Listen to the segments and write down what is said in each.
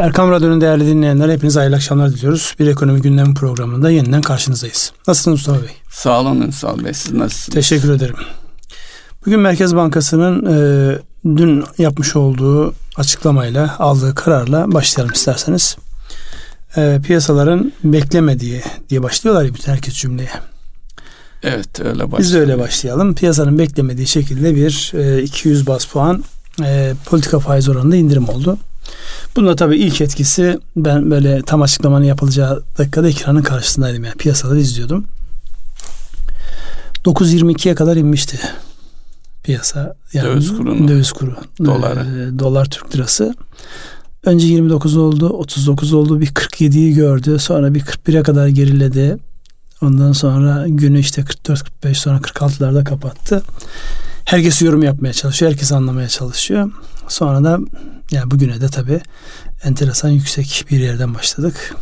Erkam Radyo'nun değerli dinleyenler hepinize hayırlı akşamlar diliyoruz. Bir ekonomi gündemi programında yeniden karşınızdayız. Nasılsınız Mustafa Bey? Sağ olun Ünsal Bey. Siz nasılsınız? Teşekkür ederim. Bugün Merkez Bankası'nın e, dün yapmış olduğu açıklamayla aldığı kararla başlayalım isterseniz. E, piyasaların beklemediği diye başlıyorlar ya bütün herkes cümleye. Evet öyle başlayalım. Biz de öyle başlayalım. Piyasanın beklemediği şekilde bir e, 200 bas puan e, politika faiz oranında indirim oldu. Bunda tabii ilk etkisi ben böyle tam açıklamanın yapılacağı dakikada ekranın karşısındaydım yani piyasada izliyordum. 9.22'ye kadar inmişti piyasa. Yani döviz kuru. Döviz kuru. Dolar. E, dolar Türk lirası. Önce 29 oldu, 39 oldu, bir 47'yi gördü. Sonra bir 41'e kadar geriledi. Ondan sonra günü işte 44-45 sonra 46'larda kapattı. Herkes yorum yapmaya çalışıyor. Herkes anlamaya çalışıyor. Sonra da yani bugüne de tabii enteresan yüksek bir yerden başladık.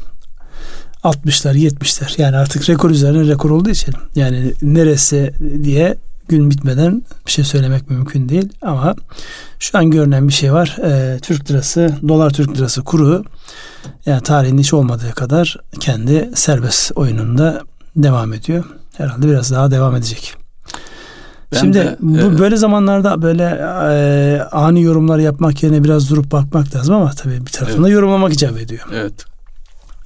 60'lar 70'ler yani artık rekor üzerine rekor olduğu için yani neresi diye gün bitmeden bir şey söylemek mümkün değil ama şu an görünen bir şey var. Ee, Türk lirası, dolar Türk lirası kuru yani tarihin hiç olmadığı kadar kendi serbest oyununda devam ediyor. Herhalde biraz daha devam edecek. Ben Şimdi de, bu e, böyle zamanlarda böyle e, ani yorumlar yapmak yerine biraz durup bakmak lazım ama tabii bir tarafında evet. yorumlamak icap ediyor. Evet.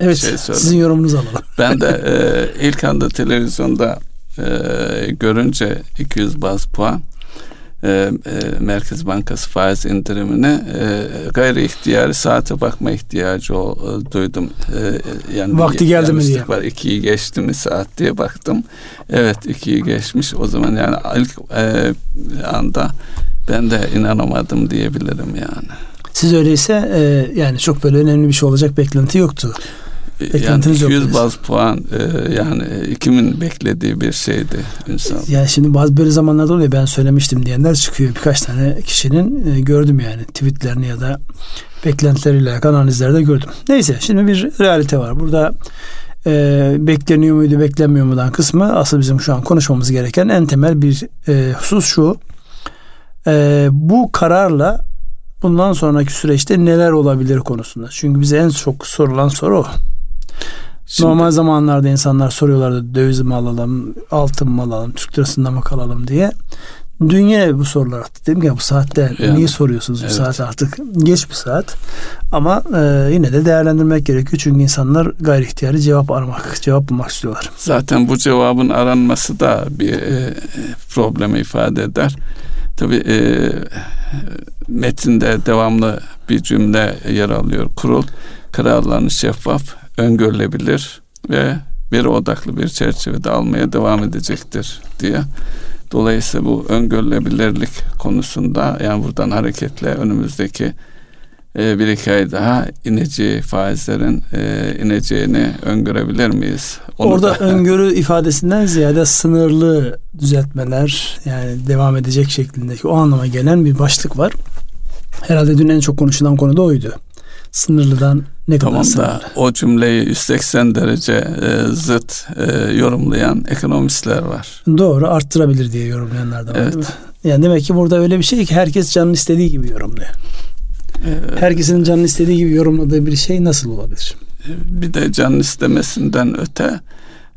Evet. Şey sizin yorumunuzu alalım. Ben de e, ilk anda televizyonda e, görünce 200 baz puan e, e, Merkez Bankası faiz indirimine e, gayri ihtiyari saate bakma ihtiyacı o, e, duydum. E, yani Vakti geldi mi diye. Var. İkiyi geçti mi saat diye baktım. Evet ikiyi geçmiş. O zaman yani ilk e, anda ben de inanamadım diyebilirim yani. Siz öyleyse e, yani çok böyle önemli bir şey olacak beklenti yoktu. Yani 200 baz puan e, yani kimin beklediği bir şeydi Ünsal. Yani şimdi bazı böyle zamanlarda oluyor ben söylemiştim diyenler çıkıyor. Birkaç tane kişinin e, gördüm yani tweetlerini ya da beklentileriyle alakalı analizlerde gördüm. Neyse şimdi bir realite var. Burada e, bekleniyor muydu beklenmiyor mudan kısmı asıl bizim şu an konuşmamız gereken en temel bir e, husus şu. E, bu kararla bundan sonraki süreçte neler olabilir konusunda. Çünkü bize en çok sorulan soru o. Şimdi, Normal zamanlarda insanlar soruyorlardı döviz mi alalım, altın mı alalım, Türk lirasında mı kalalım diye. Dünya bu sorular attı. Dedim ki bu saatte yani, niye soruyorsunuz bu evet. saat artık geç bir saat. Ama e, yine de değerlendirmek gerekiyor. Çünkü insanlar gayri ihtiyari cevap aramak, cevap bulmak istiyorlar. Zaten bu cevabın aranması da bir e, problemi ifade eder. Tabi e, metinde devamlı bir cümle yer alıyor. Kurul kararlarını şeffaf, öngörülebilir ve bir odaklı bir çerçevede almaya devam edecektir diye. Dolayısıyla bu öngörülebilirlik konusunda yani buradan hareketle önümüzdeki e, bir iki ay daha ineceği faizlerin e, ineceğini öngörebilir miyiz? Onu Orada da, öngörü ifadesinden ziyade sınırlı düzeltmeler yani devam edecek şeklindeki o anlama gelen bir başlık var. Herhalde dün en çok konuşulan konu da oydu sınırlıdan ne kadar tamam sınırlı? da o cümleyi 180 derece e, zıt e, yorumlayan ekonomistler var. Doğru arttırabilir diye yorumlayanlar da var evet. değil mi? Yani demek ki burada öyle bir şey ki herkes canın istediği gibi yorumluyor. Evet. Herkesin canın istediği gibi yorumladığı bir şey nasıl olabilir? Bir de canın istemesinden öte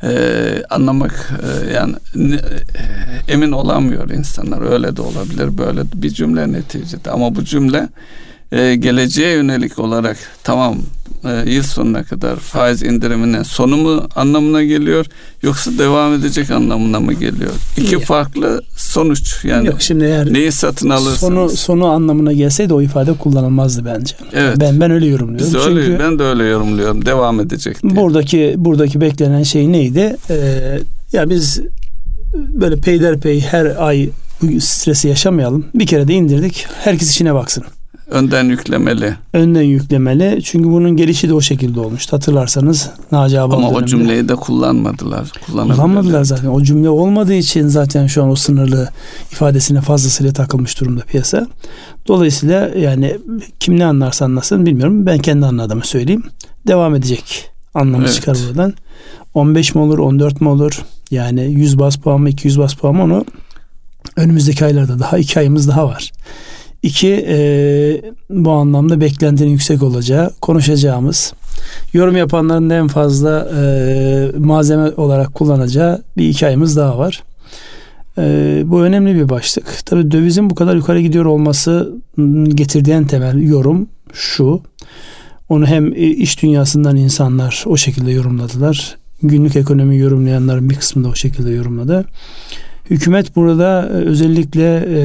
e, anlamak e, yani e, emin olamıyor insanlar. Öyle de olabilir böyle bir cümle neticede ama bu cümle e, geleceğe yönelik olarak tamam e, yıl sonuna kadar faiz indiriminin sonu mu anlamına geliyor yoksa devam edecek anlamına mı geliyor? İki İyi. farklı sonuç yani. Yok şimdi eğer neyi satın alırsanız. Sonu sonu anlamına gelseydi o ifade kullanılmazdı bence. Evet. Ben ben öyle yorumluyorum. Biz öyle, Çünkü ben de öyle yorumluyorum. Devam edecek diye. Buradaki buradaki beklenen şey neydi? Ee, ya biz böyle peyderpey her ay bu stresi yaşamayalım. Bir kere de indirdik. Herkes işine baksın. Önden yüklemeli. Önden yüklemeli. Çünkü bunun gelişi de o şekilde olmuştu. Hatırlarsanız Naci Abal Ama o cümleyi de kullanmadılar. Kullanmadılar zaten. O cümle olmadığı için zaten şu an o sınırlı ifadesine fazlasıyla takılmış durumda piyasa. Dolayısıyla yani kim ne anlarsa anlasın bilmiyorum. Ben kendi anladığımı söyleyeyim. Devam edecek anlamı evet. çıkar buradan. 15 mi olur, 14 mi olur? Yani 100 bas puan mı, 200 bas puan mı onu önümüzdeki aylarda daha iki ayımız daha var. İki, e, bu anlamda beklentinin yüksek olacağı, konuşacağımız, yorum yapanların en fazla e, malzeme olarak kullanacağı bir iki ayımız daha var. E, bu önemli bir başlık. Tabii dövizin bu kadar yukarı gidiyor olması getirdiği en temel yorum şu. Onu hem iş dünyasından insanlar o şekilde yorumladılar. Günlük ekonomi yorumlayanların bir kısmı da o şekilde yorumladı. Hükümet burada e, özellikle e,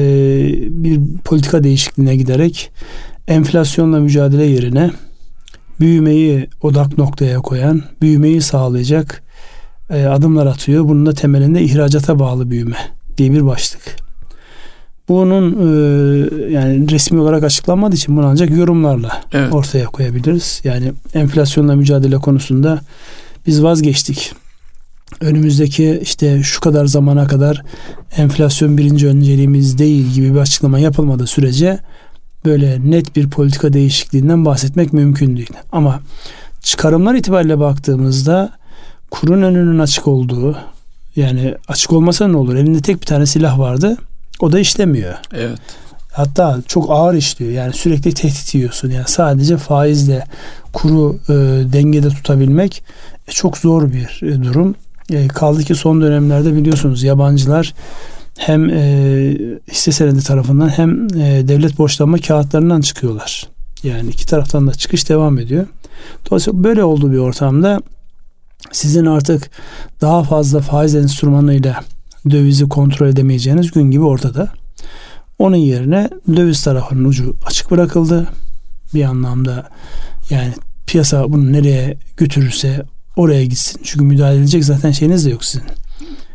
bir politika değişikliğine giderek enflasyonla mücadele yerine büyümeyi odak noktaya koyan, büyümeyi sağlayacak e, adımlar atıyor. Bunun da temelinde ihracata bağlı büyüme diye bir başlık. Bunun yani resmi olarak açıklanmadığı için bunu ancak yorumlarla evet. ortaya koyabiliriz. Yani enflasyonla mücadele konusunda biz vazgeçtik önümüzdeki işte şu kadar zamana kadar enflasyon birinci önceliğimiz değil gibi bir açıklama yapılmadığı sürece böyle net bir politika değişikliğinden bahsetmek mümkün değil. Ama çıkarımlar itibariyle baktığımızda kurun önünün açık olduğu yani açık olmasa ne olur? Elinde tek bir tane silah vardı. O da işlemiyor. Evet. Hatta çok ağır işliyor. Yani sürekli tehdit yiyorsun. Yani sadece faizle kuru e, dengede tutabilmek e, çok zor bir e, durum. E, kaldı ki son dönemlerde biliyorsunuz yabancılar hem e, hisse senedi tarafından hem e, devlet borçlanma kağıtlarından çıkıyorlar. Yani iki taraftan da çıkış devam ediyor. Dolayısıyla böyle olduğu bir ortamda sizin artık daha fazla faiz enstrümanıyla dövizi kontrol edemeyeceğiniz gün gibi ortada. Onun yerine döviz tarafının ucu açık bırakıldı. Bir anlamda yani piyasa bunu nereye götürürse oraya gitsin. Çünkü müdahale edecek zaten şeyiniz de yok sizin.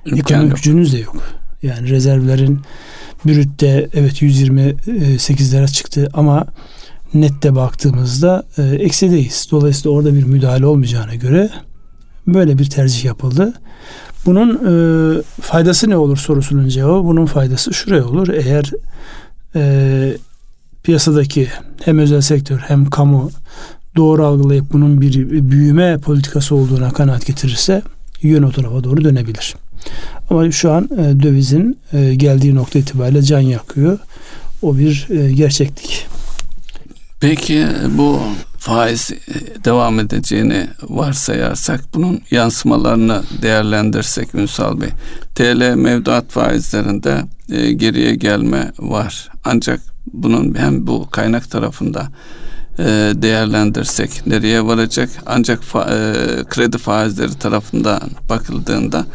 İmkan Ekonomik yok. gücünüz de yok. Yani rezervlerin brütte evet 128 lira çıktı ama nette baktığımızda e, eksideyiz. Dolayısıyla orada bir müdahale olmayacağına göre böyle bir tercih yapıldı. Bunun e, faydası ne olur sorusunun cevabı bunun faydası şuraya olur. Eğer e, piyasadaki hem özel sektör hem kamu doğru algılayıp bunun bir büyüme politikası olduğuna kanaat getirirse yön o tarafa doğru dönebilir. Ama şu an e, dövizin e, geldiği nokta itibariyle can yakıyor. O bir e, gerçeklik. Peki bu faiz devam edeceğini varsayarsak bunun yansımalarını değerlendirsek Ünsal Bey. TL mevduat faizlerinde geriye gelme var. Ancak bunun hem bu kaynak tarafında e, değerlendirsek nereye varacak? Ancak fa, e, kredi faizleri tarafından bakıldığında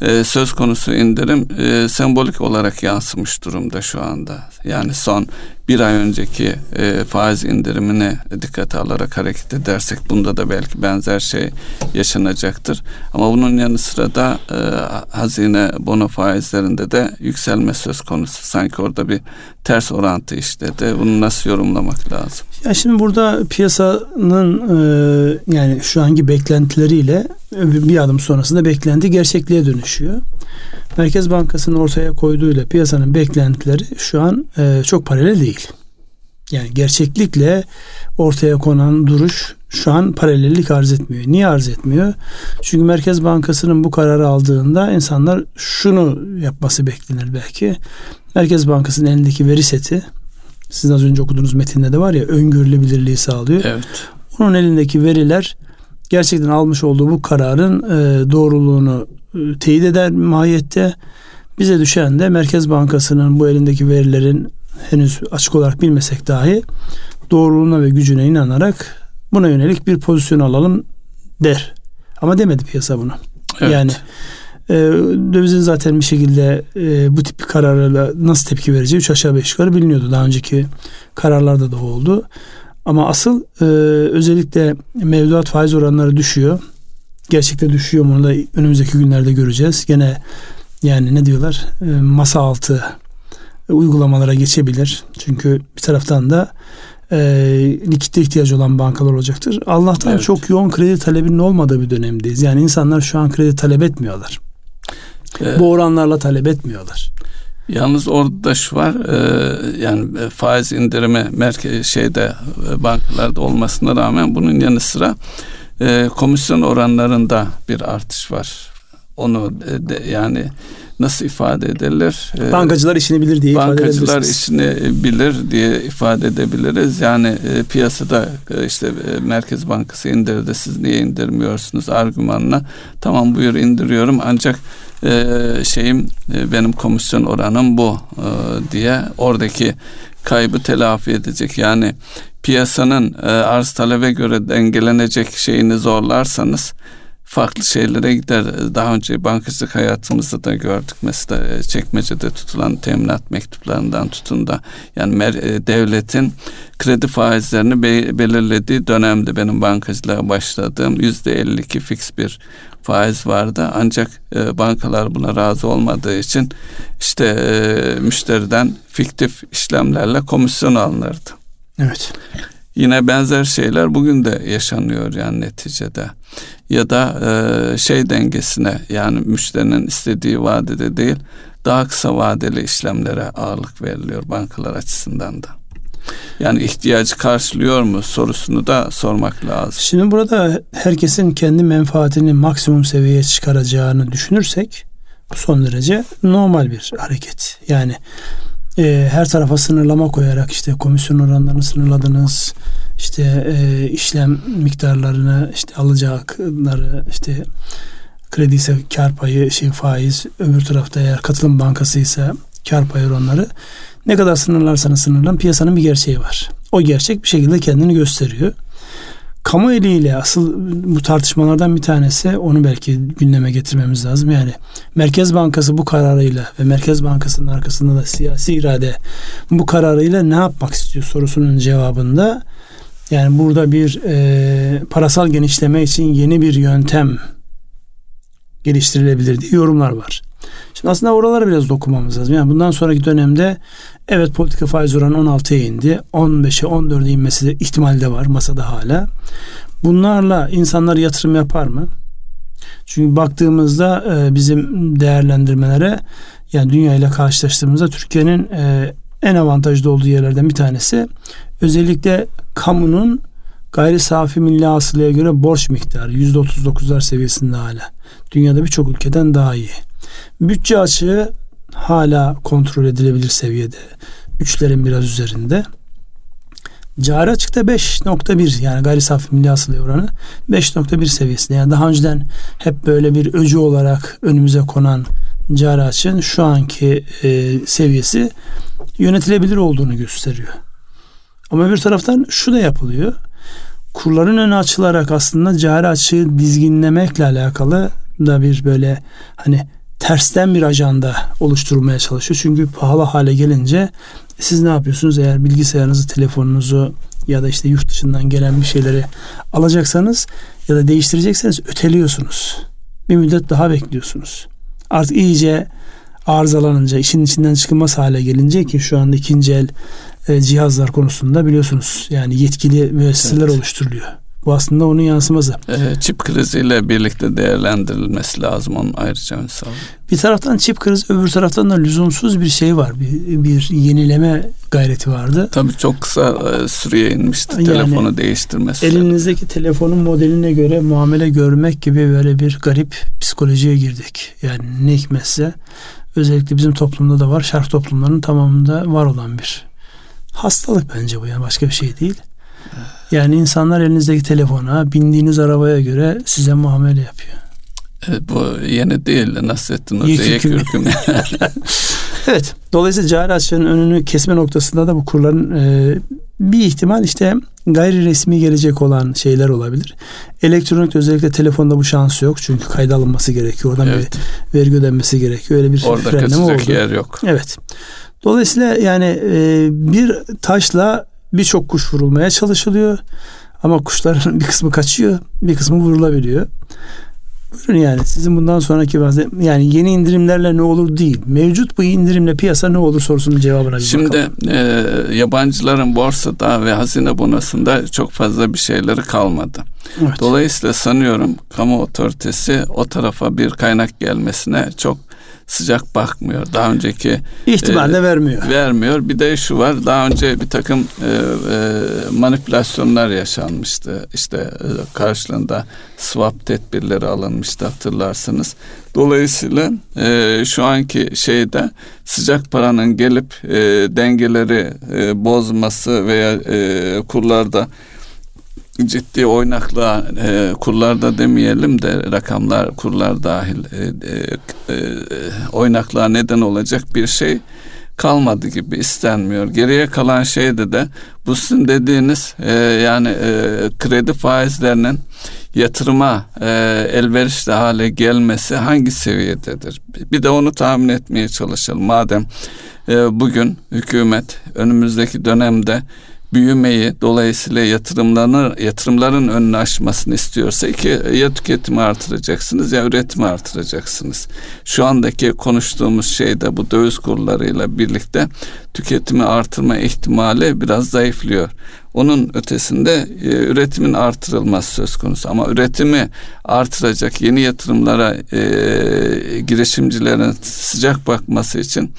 e, söz konusu indirim e, sembolik olarak yansımış durumda şu anda. Yani son bir ay önceki e, faiz indirimine dikkate alarak hareket edersek bunda da belki benzer şey yaşanacaktır. Ama bunun yanı sıra da e, hazine bono faizlerinde de yükselme söz konusu. Sanki orada bir ters orantı işledi. Bunu nasıl yorumlamak lazım? Ya şimdi burada piyasanın e, yani şu anki beklentileriyle bir adım sonrasında beklenti gerçekliğe dönüşüyor. Merkez Bankası'nın ortaya koyduğuyla piyasanın beklentileri şu an e, çok paralel değil. Yani gerçeklikle ortaya konan duruş şu an paralellik arz etmiyor. Niye arz etmiyor? Çünkü Merkez Bankası'nın bu kararı aldığında insanlar şunu yapması beklenir belki. Merkez Bankası'nın elindeki veri seti sizin az önce okuduğunuz metinde de var ya öngörülebilirliği sağlıyor. Evet. Onun elindeki veriler gerçekten almış olduğu bu kararın e, doğruluğunu e, teyit eder mahiyette. Bize düşen de Merkez Bankası'nın bu elindeki verilerin henüz açık olarak bilmesek dahi doğruluğuna ve gücüne inanarak buna yönelik bir pozisyon alalım der. Ama demedi piyasa bunu. Evet. Yani e, dövizin zaten bir şekilde e, bu tip kararlarla nasıl tepki vereceği üç aşağı beş yukarı biliniyordu. Daha önceki kararlarda da oldu. Ama asıl e, özellikle mevduat faiz oranları düşüyor. Gerçekte düşüyor mu onu da önümüzdeki günlerde göreceğiz. Gene yani ne diyorlar e, masa altı uygulamalara geçebilir. Çünkü bir taraftan da e, likitte ihtiyacı olan bankalar olacaktır. Allah'tan evet. çok yoğun kredi talebinin olmadığı bir dönemdeyiz. Yani insanlar şu an kredi talep etmiyorlar. Evet. Bu oranlarla talep etmiyorlar. Yalnız orada şu var e, yani e, faiz indirimi merkez şeyde e, bankalarda olmasına rağmen bunun yanı sıra e, komisyon oranlarında bir artış var. Onu e, de, yani nasıl ifade edilir? Ee, Bankacılar işini bilir diye ifade edebiliriz. Bankacılar işini bilir diye ifade edebiliriz. Yani e, piyasada e, işte e, Merkez Bankası indirdi siz niye indirmiyorsunuz argümanla. Tamam buyur indiriyorum ancak e, şeyim e, benim komisyon oranım bu e, diye oradaki kaybı telafi edecek. Yani piyasanın e, arz talebe göre dengelenecek şeyini zorlarsanız farklı şeylere gider. Daha önce bankacılık hayatımızda da gördük. Mesela e, çekmecede tutulan teminat mektuplarından tutun da yani e, devletin kredi faizlerini belirlediği dönemde benim bankacılığa başladığım yüzde 52 fix bir faiz vardı. Ancak e, bankalar buna razı olmadığı için işte e, müşteriden fiktif işlemlerle komisyon alınırdı. Evet. Yine benzer şeyler bugün de yaşanıyor yani neticede. Ya da e, şey dengesine yani müşterinin istediği vadede değil daha kısa vadeli işlemlere ağırlık veriliyor bankalar açısından da. Yani ihtiyacı karşılıyor mu sorusunu da sormak lazım. Şimdi burada herkesin kendi menfaatini maksimum seviyeye çıkaracağını düşünürsek bu son derece normal bir hareket. Yani e, her tarafa sınırlama koyarak işte komisyon oranlarını sınırladınız. işte e, işlem miktarlarını işte alacakları işte kredi ise kar payı şey faiz öbür tarafta eğer katılım bankası ise kar payı oranları ne kadar sınırlarsanız sınırlan piyasanın bir gerçeği var. O gerçek bir şekilde kendini gösteriyor. Kamu eliyle asıl bu tartışmalardan bir tanesi onu belki gündeme getirmemiz lazım. Yani Merkez Bankası bu kararıyla ve Merkez Bankası'nın arkasında da siyasi irade bu kararıyla ne yapmak istiyor sorusunun cevabında yani burada bir e, parasal genişleme için yeni bir yöntem geliştirilebilir diye yorumlar var. Şimdi aslında oralara biraz dokunmamız lazım. Yani bundan sonraki dönemde evet politika faiz oranı 16'ya indi. 15'e 14'e inmesi de ihtimali de var masada hala. Bunlarla insanlar yatırım yapar mı? Çünkü baktığımızda e, bizim değerlendirmelere yani dünya ile karşılaştığımızda Türkiye'nin e, en avantajlı olduğu yerlerden bir tanesi özellikle kamunun gayri safi milli hasılaya göre borç miktarı %39'lar seviyesinde hala. Dünyada birçok ülkeden daha iyi. Bütçe açığı hala kontrol edilebilir seviyede. Üçlerin biraz üzerinde. Cari açıkta 5.1 yani gayri safi milli hasıla oranı 5.1 seviyesinde. Yani daha önceden hep böyle bir öcü olarak önümüze konan cari açığın şu anki e, seviyesi yönetilebilir olduğunu gösteriyor. Ama bir taraftan şu da yapılıyor. Kurların önü açılarak aslında cari açığı dizginlemekle alakalı da bir böyle hani tersten bir ajanda oluşturmaya çalışıyor. Çünkü pahalı hale gelince siz ne yapıyorsunuz? Eğer bilgisayarınızı, telefonunuzu ya da işte yurt dışından gelen bir şeyleri alacaksanız ya da değiştirecekseniz öteliyorsunuz. Bir müddet daha bekliyorsunuz. Artık iyice arızalanınca, işin içinden çıkılmaz hale gelince ki şu anda ikinci el e, cihazlar konusunda biliyorsunuz yani yetkili müesseseler evet. oluşturuluyor. Bu aslında onun yansıması. E, çip kriziyle birlikte değerlendirilmesi lazım onun ayrıca mesela. Bir taraftan çip krizi öbür taraftan da lüzumsuz bir şey var. Bir, bir yenileme gayreti vardı. Tabii çok kısa e, süreye inmişti yani, telefonu değiştirmesi. Elinizdeki telefonun modeline göre muamele görmek gibi böyle bir garip psikolojiye girdik. Yani ne hikmetse özellikle bizim toplumda da var. Şark toplumlarının tamamında var olan bir hastalık bence bu yani başka bir şey değil. Yani insanlar elinizdeki telefona, bindiğiniz arabaya göre size muamele yapıyor. Evet, bu yeni değil Nasrettin Hoca yekürküm. evet. Dolayısıyla cari açığın önünü kesme noktasında da bu kurların e, bir ihtimal işte gayri resmi gelecek olan şeyler olabilir. Elektronik özellikle telefonda bu şansı yok. Çünkü kayda alınması gerekiyor. Oradan evet. bir vergi ödenmesi gerekiyor. Öyle bir Orada frenleme oldu. yer yok. Evet. Dolayısıyla yani e, bir taşla birçok kuş vurulmaya çalışılıyor. Ama kuşların bir kısmı kaçıyor, bir kısmı vurulabiliyor. Buyurun yani sizin bundan sonraki bazı yani yeni indirimlerle ne olur değil. Mevcut bu indirimle piyasa ne olur sorusunun cevabına bir Şimdi bakalım. e, yabancıların borsada ve hazine bonasında çok fazla bir şeyleri kalmadı. Evet. Dolayısıyla sanıyorum kamu otoritesi o tarafa bir kaynak gelmesine çok sıcak bakmıyor. Daha önceki ihtimalle e, vermiyor. Vermiyor. Bir de şu var. Daha önce bir takım e, e, manipülasyonlar yaşanmıştı. İşte e, karşılığında swap tedbirleri alınmıştı hatırlarsanız. Dolayısıyla e, şu anki şeyde sıcak paranın gelip e, dengeleri e, bozması veya e, kurlarda ciddi oynaklığa e, kurlarda demeyelim de rakamlar kurlar dahil e, e, e, oynaklığa neden olacak bir şey kalmadı gibi istenmiyor. Geriye kalan şeyde de bu sizin dediğiniz e, yani e, kredi faizlerinin yatırıma e, elverişli hale gelmesi hangi seviyededir? Bir de onu tahmin etmeye çalışalım. Madem e, bugün hükümet önümüzdeki dönemde büyümeyi dolayısıyla yatırımların yatırımların önünü açmasını istiyorsa iki ya tüketimi artıracaksınız ya üretimi artıracaksınız. Şu andaki konuştuğumuz şey de bu döviz kurlarıyla birlikte tüketimi artırma ihtimali biraz zayıflıyor. Onun ötesinde e, üretimin artırılması söz konusu ama üretimi artıracak yeni yatırımlara e, girişimcilerin sıcak bakması için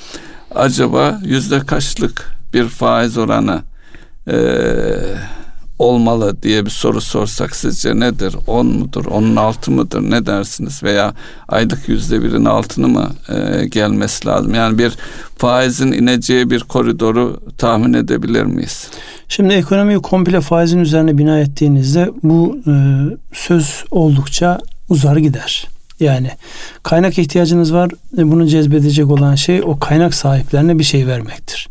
acaba yüzde kaçlık bir faiz oranı e, olmalı diye bir soru sorsak sizce nedir? 10 mudur? Onun altı mıdır? Ne dersiniz? Veya aylık yüzde birin altını mı e, gelmesi lazım? Yani bir faizin ineceği bir koridoru tahmin edebilir miyiz? Şimdi ekonomiyi komple faizin üzerine bina ettiğinizde bu e, söz oldukça uzar gider. Yani kaynak ihtiyacınız var. E, bunu cezbedecek olan şey o kaynak sahiplerine bir şey vermektir.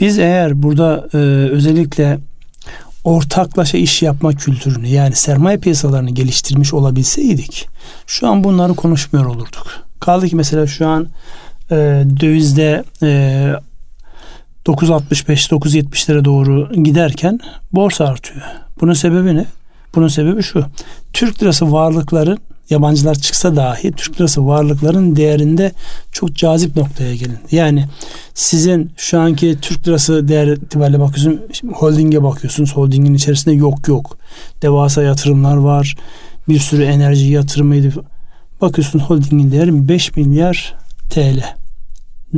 Biz eğer burada e, özellikle ortaklaşa iş yapma kültürünü yani sermaye piyasalarını geliştirmiş olabilseydik şu an bunları konuşmuyor olurduk. Kaldı ki mesela şu an e, dövizde e, 9.65-9.70'lere doğru giderken borsa artıyor. Bunun sebebi ne? Bunun sebebi şu. Türk lirası varlıkların yabancılar çıksa dahi Türk lirası varlıkların değerinde çok cazip noktaya gelin. Yani sizin şu anki Türk lirası değer itibariyle bakıyorsun holdinge bakıyorsunuz. Holdingin içerisinde yok yok. Devasa yatırımlar var. Bir sürü enerji yatırımıydı. Bakıyorsun holdingin değeri 5 milyar TL.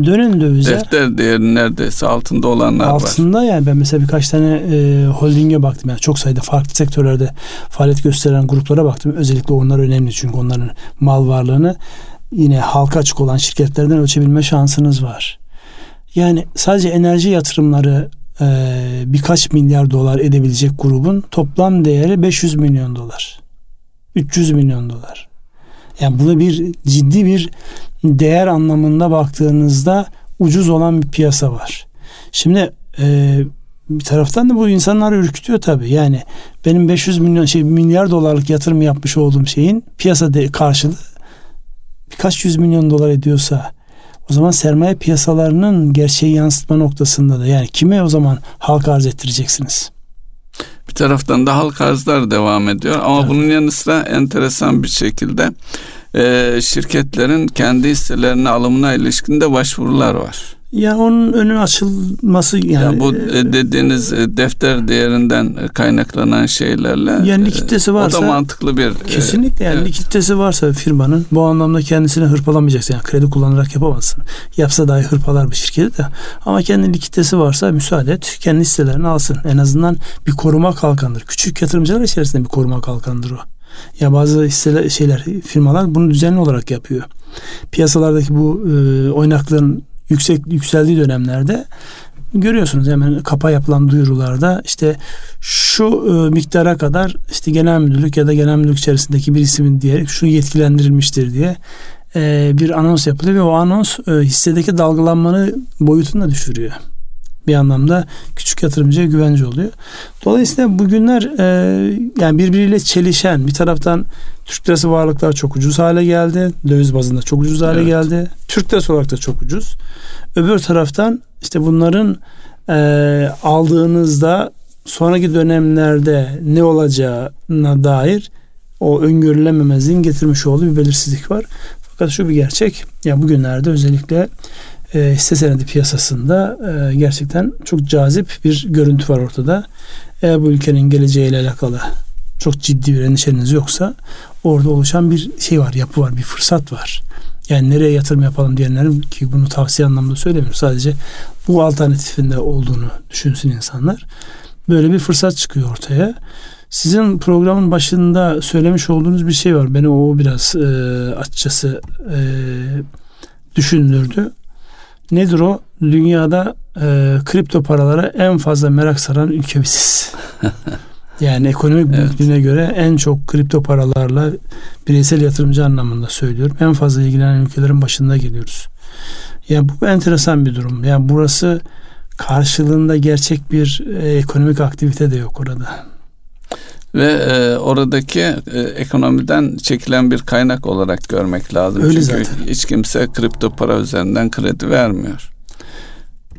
Dönen dövize. Defter değeri neredeyse altında olanlar altında var. Altında yani ben mesela birkaç tane e, holdinge baktım. Yani çok sayıda farklı sektörlerde faaliyet gösteren gruplara baktım. Özellikle onlar önemli çünkü onların mal varlığını yine halka açık olan şirketlerden ölçebilme şansınız var. Yani sadece enerji yatırımları e, birkaç milyar dolar edebilecek grubun toplam değeri 500 milyon dolar. 300 milyon dolar. Yani bunu bir ciddi bir değer anlamında baktığınızda ucuz olan bir piyasa var. Şimdi e, bir taraftan da bu insanları ürkütüyor tabii. Yani benim 500 milyon şey milyar dolarlık yatırım yapmış olduğum şeyin piyasa de, karşılığı birkaç yüz milyon dolar ediyorsa o zaman sermaye piyasalarının gerçeği yansıtma noktasında da yani kime o zaman halka arz ettireceksiniz? Bir taraftan da halk arzlar devam ediyor ama evet. bunun yanı sıra enteresan bir şekilde e, şirketlerin kendi hisselerine alımına ilişkinde başvurular var. Ya onun önü açılması yani. Ya bu e, dediğiniz e, defter değerinden kaynaklanan şeylerle. Yani likiditesi varsa. O da mantıklı bir. Kesinlikle yani evet. likiditesi varsa firmanın bu anlamda kendisini hırpalamayacaksın. Yani kredi kullanarak yapamazsın. Yapsa dahi hırpalar bir şirketi de. Ama kendi likiditesi varsa müsaade et. Kendi hisselerini alsın. En azından bir koruma kalkandır. Küçük yatırımcılar içerisinde bir koruma kalkandır o. Ya bazı hisseler, şeyler, firmalar bunu düzenli olarak yapıyor. Piyasalardaki bu e, oynaklığın yüksek yükseldiği dönemlerde görüyorsunuz hemen kapa yapılan duyurularda işte şu e, miktara kadar işte genel müdürlük ya da genel müdürlük içerisindeki bir ismin diyerek şu yetkilendirilmiştir diye e, bir anons yapılıyor ve o anons e, hissedeki dalgalanmanın boyutunu da düşürüyor bir anlamda küçük yatırımcıya güvence oluyor. Dolayısıyla bugünler e, yani birbiriyle çelişen bir taraftan Türk lirası varlıklar çok ucuz hale geldi. Döviz bazında çok ucuz hale evet. geldi. Türk lirası olarak da çok ucuz. Öbür taraftan işte bunların e, aldığınızda sonraki dönemlerde ne olacağına dair o öngörülememezliğin getirmiş olduğu bir belirsizlik var. Fakat şu bir gerçek. Ya bugünlerde özellikle e, hisse senedi piyasasında e, gerçekten çok cazip bir görüntü var ortada. Eğer bu ülkenin geleceğiyle alakalı çok ciddi bir endişeniz yoksa orada oluşan bir şey var, yapı var, bir fırsat var. Yani nereye yatırım yapalım diyenlerin ki bunu tavsiye anlamda söylemiyorum. Sadece bu alternatifinde olduğunu düşünsün insanlar. Böyle bir fırsat çıkıyor ortaya. Sizin programın başında söylemiş olduğunuz bir şey var. Beni o biraz e, açıkçası e, düşündürdü. Nedir o? Dünyada e, kripto paralara en fazla merak saran ülke biziz. yani ekonomik evet. büyüklüğüne göre en çok kripto paralarla bireysel yatırımcı anlamında söylüyorum. En fazla ilgilenen ülkelerin başında geliyoruz. Yani bu enteresan bir durum. Yani burası karşılığında gerçek bir e, ekonomik aktivite de yok orada ve e, oradaki e, ekonomiden çekilen bir kaynak olarak görmek lazım. Öyle Çünkü zaten. hiç kimse kripto para üzerinden kredi vermiyor.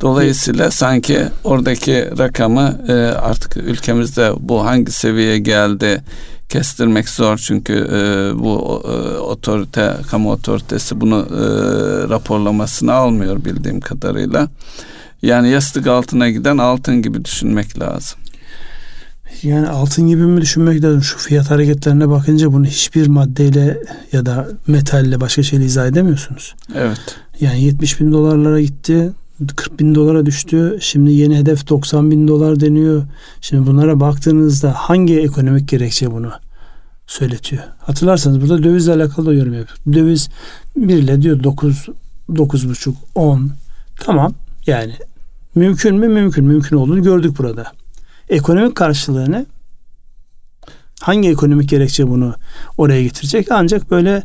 Dolayısıyla sanki oradaki rakamı e, artık ülkemizde bu hangi seviyeye geldi kestirmek zor çünkü e, bu e, otorite kamu otoritesi bunu e, raporlamasını almıyor bildiğim kadarıyla. Yani yastık altına giden altın gibi düşünmek lazım. Yani altın gibi mi düşünmek lazım? Şu fiyat hareketlerine bakınca bunu hiçbir maddeyle ya da metalle başka şeyle izah edemiyorsunuz. Evet. Yani 70 bin dolarlara gitti. 40 bin dolara düştü. Şimdi yeni hedef 90 bin dolar deniyor. Şimdi bunlara baktığınızda hangi ekonomik gerekçe bunu söyletiyor? Hatırlarsanız burada dövizle alakalı da yorum yapıyor. Döviz bir ile diyor 9 9,5 10 tamam yani mümkün mü mümkün mümkün olduğunu gördük burada. Ekonomik karşılığını hangi ekonomik gerekçe bunu oraya getirecek? Ancak böyle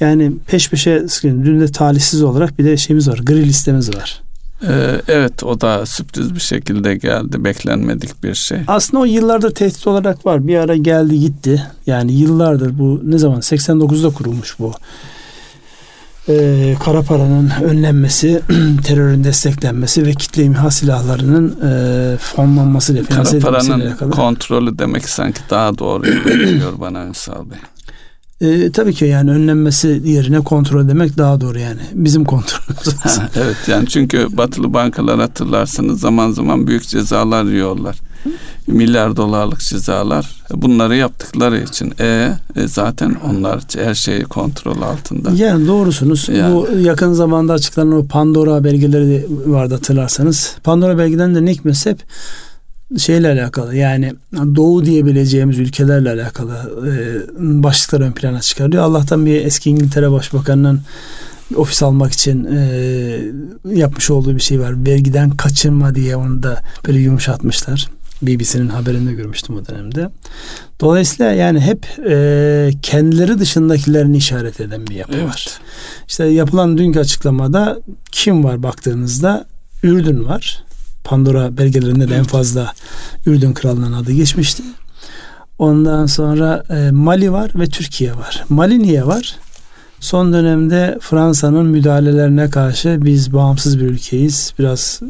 yani peş peşe dün de talihsiz olarak bir de şeyimiz var. Gri listemiz var. Ee, evet o da sürpriz bir şekilde geldi. Beklenmedik bir şey. Aslında o yıllardır tehdit olarak var. Bir ara geldi gitti. Yani yıllardır bu ne zaman 89'da kurulmuş bu e, kara paranın önlenmesi, terörün desteklenmesi ve kitle imha silahlarının e, fonlanması ile finanse edilmesiyle kontrolü demek sanki daha doğru geliyor bana Ünsal Bey. E, tabii ki yani önlenmesi yerine kontrol demek daha doğru yani. Bizim kontrolümüz. evet yani çünkü batılı bankalar hatırlarsanız zaman zaman büyük cezalar yiyorlar milyar dolarlık cezalar bunları yaptıkları için e, e zaten onlar her şeyi kontrol altında. Yani doğrusunuz. Yani. Bu yakın zamanda açıklanan o Pandora belgeleri vardı hatırlarsanız. Pandora belgeden de ne hikmetse hep şeyle alakalı yani doğu diyebileceğimiz ülkelerle alakalı e, başlıklar ön plana çıkarıyor. Allah'tan bir eski İngiltere Başbakanı'nın ofis almak için e, yapmış olduğu bir şey var. Vergiden kaçınma diye onu da böyle yumuşatmışlar. BBC'nin haberinde görmüştüm o dönemde. Dolayısıyla yani hep e, kendileri dışındakilerini işaret eden bir yapı evet. var. İşte yapılan dünkü açıklamada kim var baktığınızda Ürdün var. Pandora belgelerinde de en fazla Ürdün kralının adı geçmişti. Ondan sonra e, Mali var ve Türkiye var. Mali niye var? Son dönemde Fransa'nın müdahalelerine karşı biz bağımsız bir ülkeyiz. Biraz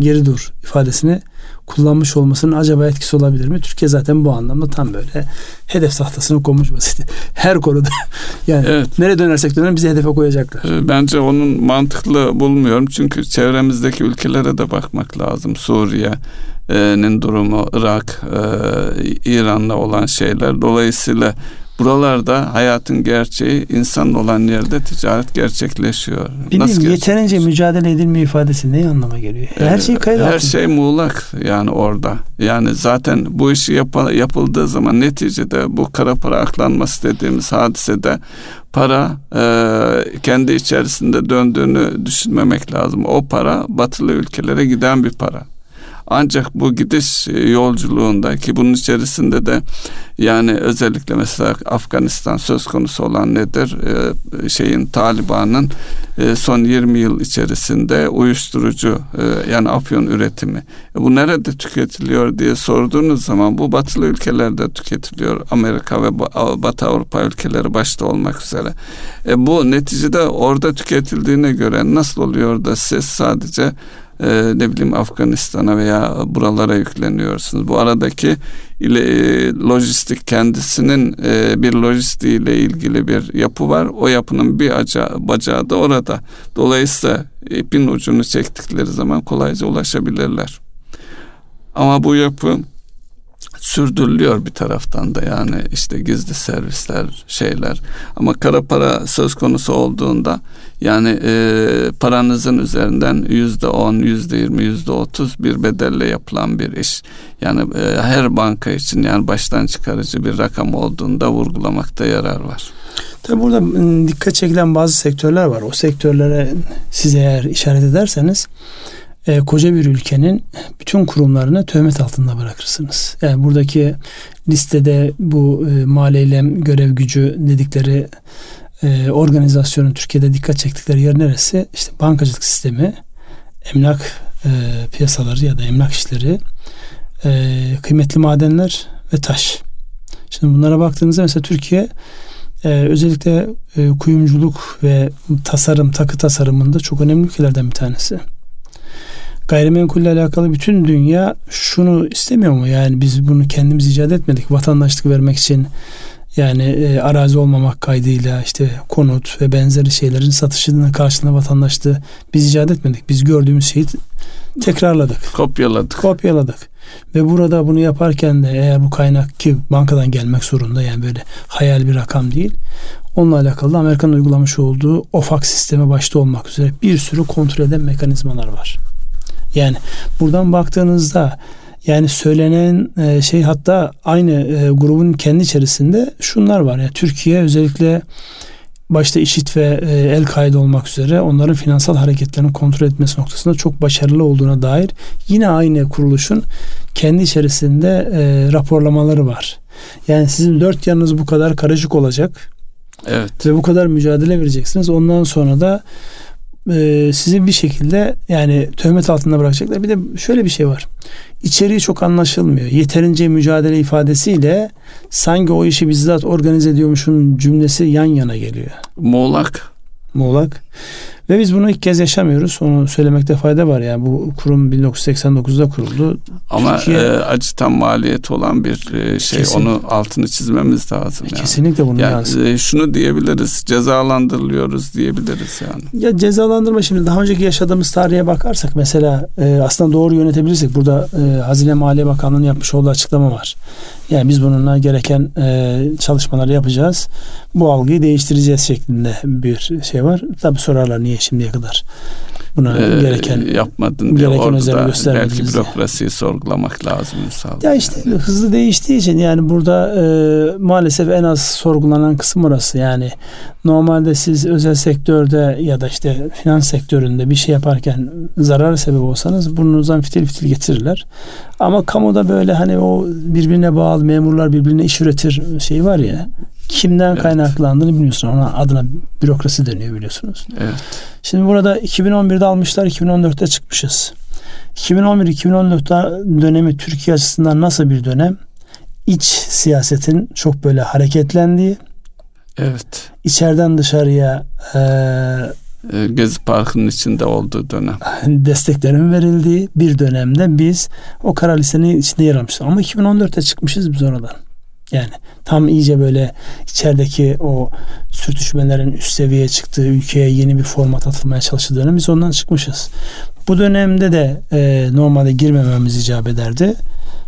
geri dur ifadesini kullanmış olmasının acaba etkisi olabilir mi? Türkiye zaten bu anlamda tam böyle hedef tahtasını konmuş vaziyette. Her konuda yani evet. nereye dönersek dönelim bizi hedefe koyacaklar. Ee, bence onun mantıklı bulmuyorum. Çünkü çevremizdeki ülkelere de bakmak lazım. Suriye'nin durumu, Irak, e, İran'la olan şeyler. Dolayısıyla Buralarda hayatın gerçeği insan olan yerde ticaret gerçekleşiyor. Bilmiyorum Nasıl yeterince mücadele edilmiyor ifadesi ne anlama geliyor? Her şey kayıt Her şey muğlak yani orada. Yani zaten bu işi yap- yapıldığı zaman neticede bu kara para aklanması dediğimiz hadisede para e, kendi içerisinde döndüğünü düşünmemek lazım. O para batılı ülkelere giden bir para. Ancak bu gidiş e, yolculuğunda ki bunun içerisinde de yani özellikle mesela Afganistan söz konusu olan nedir? Ee, şeyin Taliban'ın e, son 20 yıl içerisinde uyuşturucu e, yani afyon üretimi. E, bu nerede tüketiliyor diye sorduğunuz zaman bu batılı ülkelerde tüketiliyor. Amerika ve Batı Avrupa ülkeleri başta olmak üzere. E, bu neticede orada tüketildiğine göre nasıl oluyor da siz sadece e, ne bileyim Afganistan'a veya buralara yükleniyorsunuz. Bu aradaki ile, e, lojistik kendisinin e, bir lojistiğiyle ilgili bir yapı var. O yapının bir aca, bacağı da orada. Dolayısıyla ipin ucunu çektikleri zaman kolayca ulaşabilirler. Ama bu yapı sürdürülüyor bir taraftan da yani işte gizli servisler şeyler ama kara para söz konusu olduğunda yani e, paranızın üzerinden yüzde on, yüzde yirmi, yüzde otuz bir bedelle yapılan bir iş. Yani e, her banka için yani baştan çıkarıcı bir rakam olduğunda vurgulamakta yarar var. Tabi burada dikkat çekilen bazı sektörler var. O sektörlere siz eğer işaret ederseniz e, koca bir ülkenin bütün kurumlarını töhmet altında bırakırsınız. Yani buradaki listede bu e, mali görev gücü dedikleri e, organizasyonun Türkiye'de dikkat çektikleri yer neresi? İşte bankacılık sistemi, emlak e, piyasaları ya da emlak işleri, e, kıymetli madenler ve taş. Şimdi bunlara baktığınızda mesela Türkiye e, özellikle e, kuyumculuk ve tasarım, takı tasarımında çok önemli ülkelerden bir tanesi gayrimenkulle alakalı bütün dünya şunu istemiyor mu? Yani biz bunu kendimiz icat etmedik. Vatandaşlık vermek için yani e, arazi olmamak kaydıyla işte konut ve benzeri şeylerin satışının karşılığında vatandaşlığı biz icat etmedik. Biz gördüğümüz şeyi tekrarladık. Kopyaladık. Kopyaladık. Ve burada bunu yaparken de eğer bu kaynak ki bankadan gelmek zorunda yani böyle hayal bir rakam değil. Onunla alakalı Amerika'nın uygulamış olduğu OFAC sistemi başta olmak üzere bir sürü kontrol eden mekanizmalar var. Yani buradan baktığınızda yani söylenen e, şey hatta aynı e, grubun kendi içerisinde şunlar var. Yani Türkiye özellikle başta IŞİD ve e, El-Kaide olmak üzere onların finansal hareketlerini kontrol etmesi noktasında çok başarılı olduğuna dair yine aynı kuruluşun kendi içerisinde raporlamaları var. Yani sizin dört yanınız bu kadar karışık olacak. Evet. Ve bu kadar mücadele vereceksiniz. Ondan sonra da e, sizi bir şekilde yani töhmet altında bırakacaklar. Bir de şöyle bir şey var. İçeriği çok anlaşılmıyor. Yeterince mücadele ifadesiyle sanki o işi bizzat organize ediyormuşun cümlesi yan yana geliyor. Muğlak. Muğlak. Ve biz bunu ilk kez yaşamıyoruz. Onu söylemekte fayda var. Yani bu kurum 1989'da kuruldu. Ama Türkiye, e, acıtan maliyet olan bir e, şey. Kesinlikle. Onu altını çizmemiz lazım. Yani. Kesinlikle bunu yani, E, şunu diyebiliriz. Cezalandırılıyoruz diyebiliriz yani. Ya cezalandırma şimdi daha önceki yaşadığımız tarihe bakarsak mesela e, aslında doğru yönetebilirsek burada e, Hazine Maliye Bakanlığı'nın yapmış olduğu açıklama var. Yani biz bununla gereken e, çalışmaları yapacağız. Bu algıyı değiştireceğiz şeklinde bir şey var. Tabi sorarlar niye şimdiye kadar buna ee, gereken yapmadın diye gereken orada belki bürokrasiyi sorgulamak lazım Ünsal. Ya işte yani. hızlı değiştiği için yani burada e, maalesef en az sorgulanan kısım orası. Yani normalde siz özel sektörde ya da işte finans sektöründe bir şey yaparken zarar sebep olsanız burnunuzdan fitil fitil getirirler. Ama kamuda böyle hani o birbirine bağlı memurlar birbirine iş üretir şey var ya kimden evet. kaynaklandığını bilmiyorsun. Ona adına bürokrasi deniyor biliyorsunuz. Evet. Şimdi burada 2011'de almışlar, 2014'te çıkmışız. 2011-2014 dönemi Türkiye açısından nasıl bir dönem? İç siyasetin çok böyle hareketlendiği, evet. içeriden dışarıya e, e Gezi Parkı'nın içinde olduğu dönem. Desteklerin verildiği bir dönemde biz o kara listenin içinde yer almışız. Ama 2014'te çıkmışız biz oradan. Yani tam iyice böyle içerideki o sürtüşmelerin üst seviyeye çıktığı ülkeye yeni bir format atılmaya çalıştığı dönem biz ondan çıkmışız. Bu dönemde de e, normalde girmememiz icap ederdi.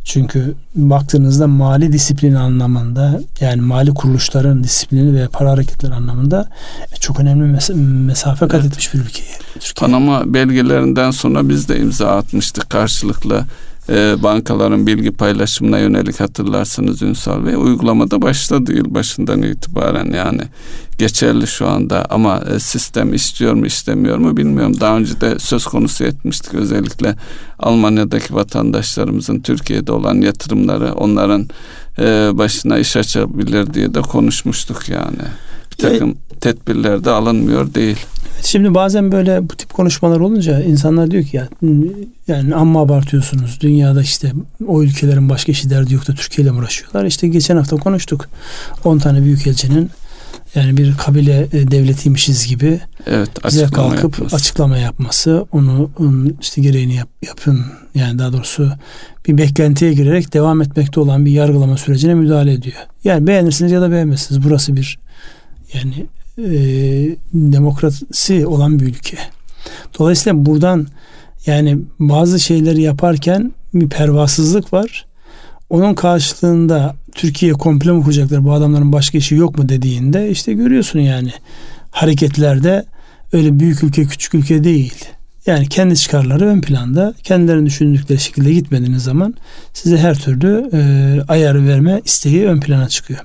Çünkü baktığınızda mali disiplin anlamında yani mali kuruluşların disiplini ve para hareketleri anlamında çok önemli mes- mesafe kat etmiş bir ülke. Türkiye. Panama belgelerinden sonra biz de imza atmıştık karşılıklı e, bankaların bilgi paylaşımına yönelik hatırlarsınız Ünsal Bey. Uygulamada başladı yıl başından itibaren yani geçerli şu anda ama e, sistem istiyor mu istemiyor mu bilmiyorum. Daha önce de söz konusu etmiştik özellikle Almanya'daki vatandaşlarımızın Türkiye'de olan yatırımları onların e, başına iş açabilir diye de konuşmuştuk yani. Bir takım tedbirler de alınmıyor değil. Şimdi bazen böyle bu tip konuşmalar olunca insanlar diyor ki ya yani amma abartıyorsunuz. Dünyada işte o ülkelerin başka işi derdi yok da Türkiye ile uğraşıyorlar. İşte geçen hafta konuştuk. 10 tane büyükelçinin yani bir kabile e, devletiymişiz gibi evet, bize kalkıp yapması. açıklama yapması, onu işte gereğini yap, yapın yani daha doğrusu bir beklentiye girerek devam etmekte olan bir yargılama sürecine müdahale ediyor. Yani beğenirsiniz ya da beğenmezsiniz. Burası bir yani e, demokrasi olan bir ülke. Dolayısıyla buradan yani bazı şeyleri yaparken bir pervasızlık var. onun karşılığında Türkiye komple mi kuracaklar bu adamların başka işi yok mu dediğinde işte görüyorsun yani hareketlerde öyle büyük ülke küçük ülke değil. Yani kendi çıkarları ön planda kendilerini düşündükleri şekilde gitmediğiniz zaman size her türlü e, ayarı verme isteği ön plana çıkıyor.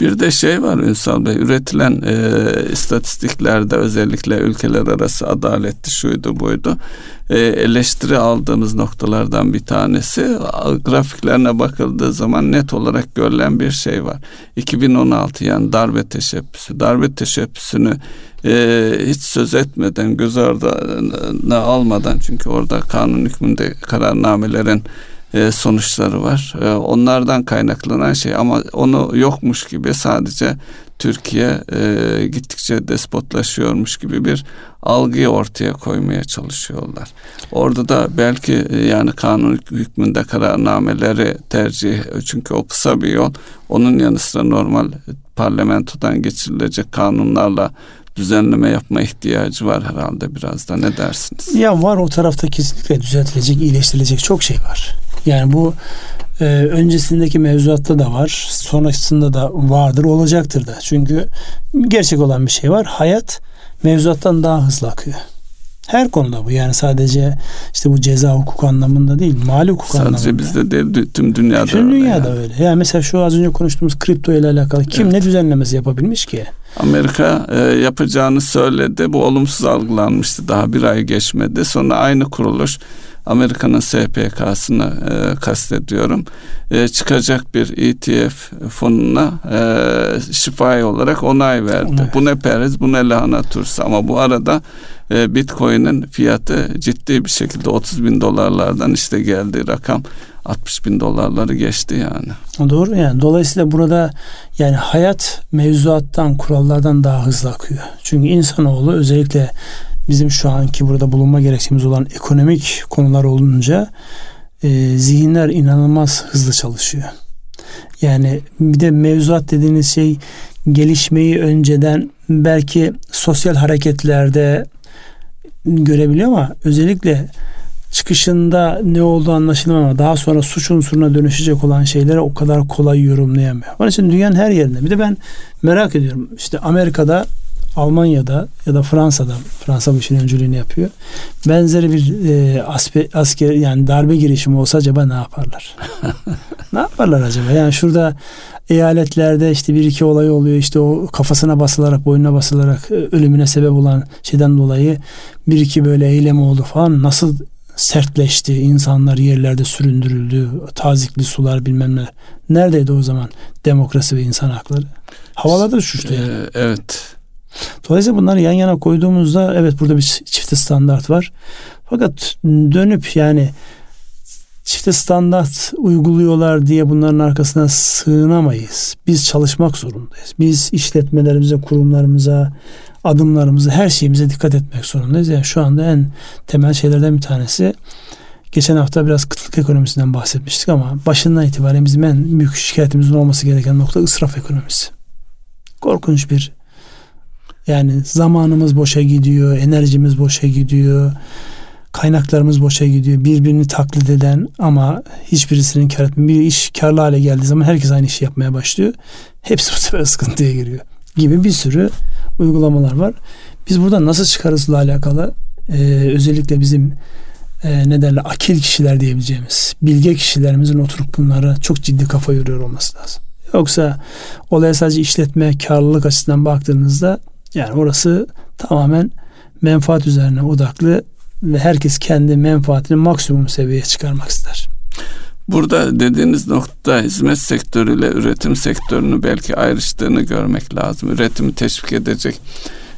Bir de şey var Ünsal Bey, üretilen e, istatistiklerde özellikle ülkeler arası adaletli şuydu buydu. E, eleştiri aldığımız noktalardan bir tanesi grafiklerine bakıldığı zaman net olarak görülen bir şey var. 2016 yani darbe teşebbüsü. Darbe teşebbüsünü e, hiç söz etmeden göz ardına almadan çünkü orada kanun hükmünde kararnamelerin e, sonuçları var. E, onlardan kaynaklanan şey ama onu yokmuş gibi sadece Türkiye e, gittikçe despotlaşıyormuş gibi bir algıyı ortaya koymaya çalışıyorlar. Orada da belki yani kanun hükmünde kararnameleri tercih çünkü o kısa bir yol. Onun yanı sıra normal parlamentodan geçirilecek kanunlarla düzenleme yapma ihtiyacı var herhalde biraz da ne dersiniz? Ya var o tarafta kesinlikle düzeltilecek, iyileştirilecek çok şey var. Yani bu e, öncesindeki mevzuatta da var, sonrasında da vardır, olacaktır da. Çünkü gerçek olan bir şey var. Hayat mevzuattan daha hızlı akıyor. Her konuda bu yani sadece işte bu ceza hukuk anlamında değil mali hukuk sadece anlamında. Sadece bizde değil tüm dünyada Tüm öyle. dünyada yani. öyle. Yani mesela şu az önce konuştuğumuz kripto ile alakalı kim evet. ne düzenlemesi yapabilmiş ki? Amerika e, yapacağını söyledi. Bu olumsuz algılanmıştı. Daha bir ay geçmedi. Sonra aynı kuruluş Amerika'nın SPK'sını e, kastediyorum. E, çıkacak bir ETF fonuna e, şifai olarak onay verdi. Evet. Bu ne periz, bu ne lahana turşusu. Ama bu arada e, Bitcoin'in fiyatı ciddi bir şekilde 30 bin dolarlardan işte geldi rakam 60 bin dolarları geçti yani. Doğru yani. Dolayısıyla burada yani hayat mevzuattan, kurallardan daha hızlı akıyor. Çünkü insanoğlu özellikle bizim şu anki burada bulunma gerekçemiz olan ekonomik konular olunca e, zihinler inanılmaz hızlı çalışıyor. Yani bir de mevzuat dediğiniz şey gelişmeyi önceden belki sosyal hareketlerde görebiliyor ama özellikle çıkışında ne olduğu anlaşılmıyor ama daha sonra suç unsuruna dönüşecek olan şeyleri o kadar kolay yorumlayamıyor. Onun için dünyanın her yerinde. Bir de ben merak ediyorum. İşte Amerika'da Almanya'da ya da Fransa'da Fransa bu işin öncülüğünü yapıyor. Benzeri bir e, aspe, asker yani darbe girişimi olsa acaba ne yaparlar? ne yaparlar acaba? Yani şurada eyaletlerde işte bir iki olay oluyor. işte o kafasına basılarak, boynuna basılarak e, ölümüne sebep olan şeyden dolayı bir iki böyle eylem oldu falan. Nasıl sertleşti. insanlar yerlerde süründürüldü. Tazikli sular bilmem ne. Neredeydi o zaman demokrasi ve insan hakları? Havalarda uçuştu yani. Ee, evet. Dolayısıyla bunları yan yana koyduğumuzda evet burada bir çifte standart var. Fakat dönüp yani çifte standart uyguluyorlar diye bunların arkasına sığınamayız. Biz çalışmak zorundayız. Biz işletmelerimize, kurumlarımıza, adımlarımıza, her şeyimize dikkat etmek zorundayız. Yani şu anda en temel şeylerden bir tanesi geçen hafta biraz kıtlık ekonomisinden bahsetmiştik ama başından itibaren bizim en büyük şikayetimizin olması gereken nokta ısraf ekonomisi. Korkunç bir yani zamanımız boşa gidiyor, enerjimiz boşa gidiyor, kaynaklarımız boşa gidiyor. Birbirini taklit eden ama hiçbirisinin kar etmiyor. Bir iş karlı hale geldiği zaman herkes aynı işi yapmaya başlıyor. Hepsi bu sefer sıkıntıya giriyor. Gibi bir sürü uygulamalar var. Biz burada nasıl çıkarızla alakalı e, özellikle bizim e, ne derler akil kişiler diyebileceğimiz bilge kişilerimizin oturup bunlara çok ciddi kafa yoruyor olması lazım. Yoksa olaya sadece işletme karlılık açısından baktığınızda yani orası tamamen menfaat üzerine odaklı ve herkes kendi menfaatini maksimum seviyeye çıkarmak ister. Burada dediğiniz nokta hizmet sektörüyle üretim sektörünü belki ayrıştığını görmek lazım. Üretimi teşvik edecek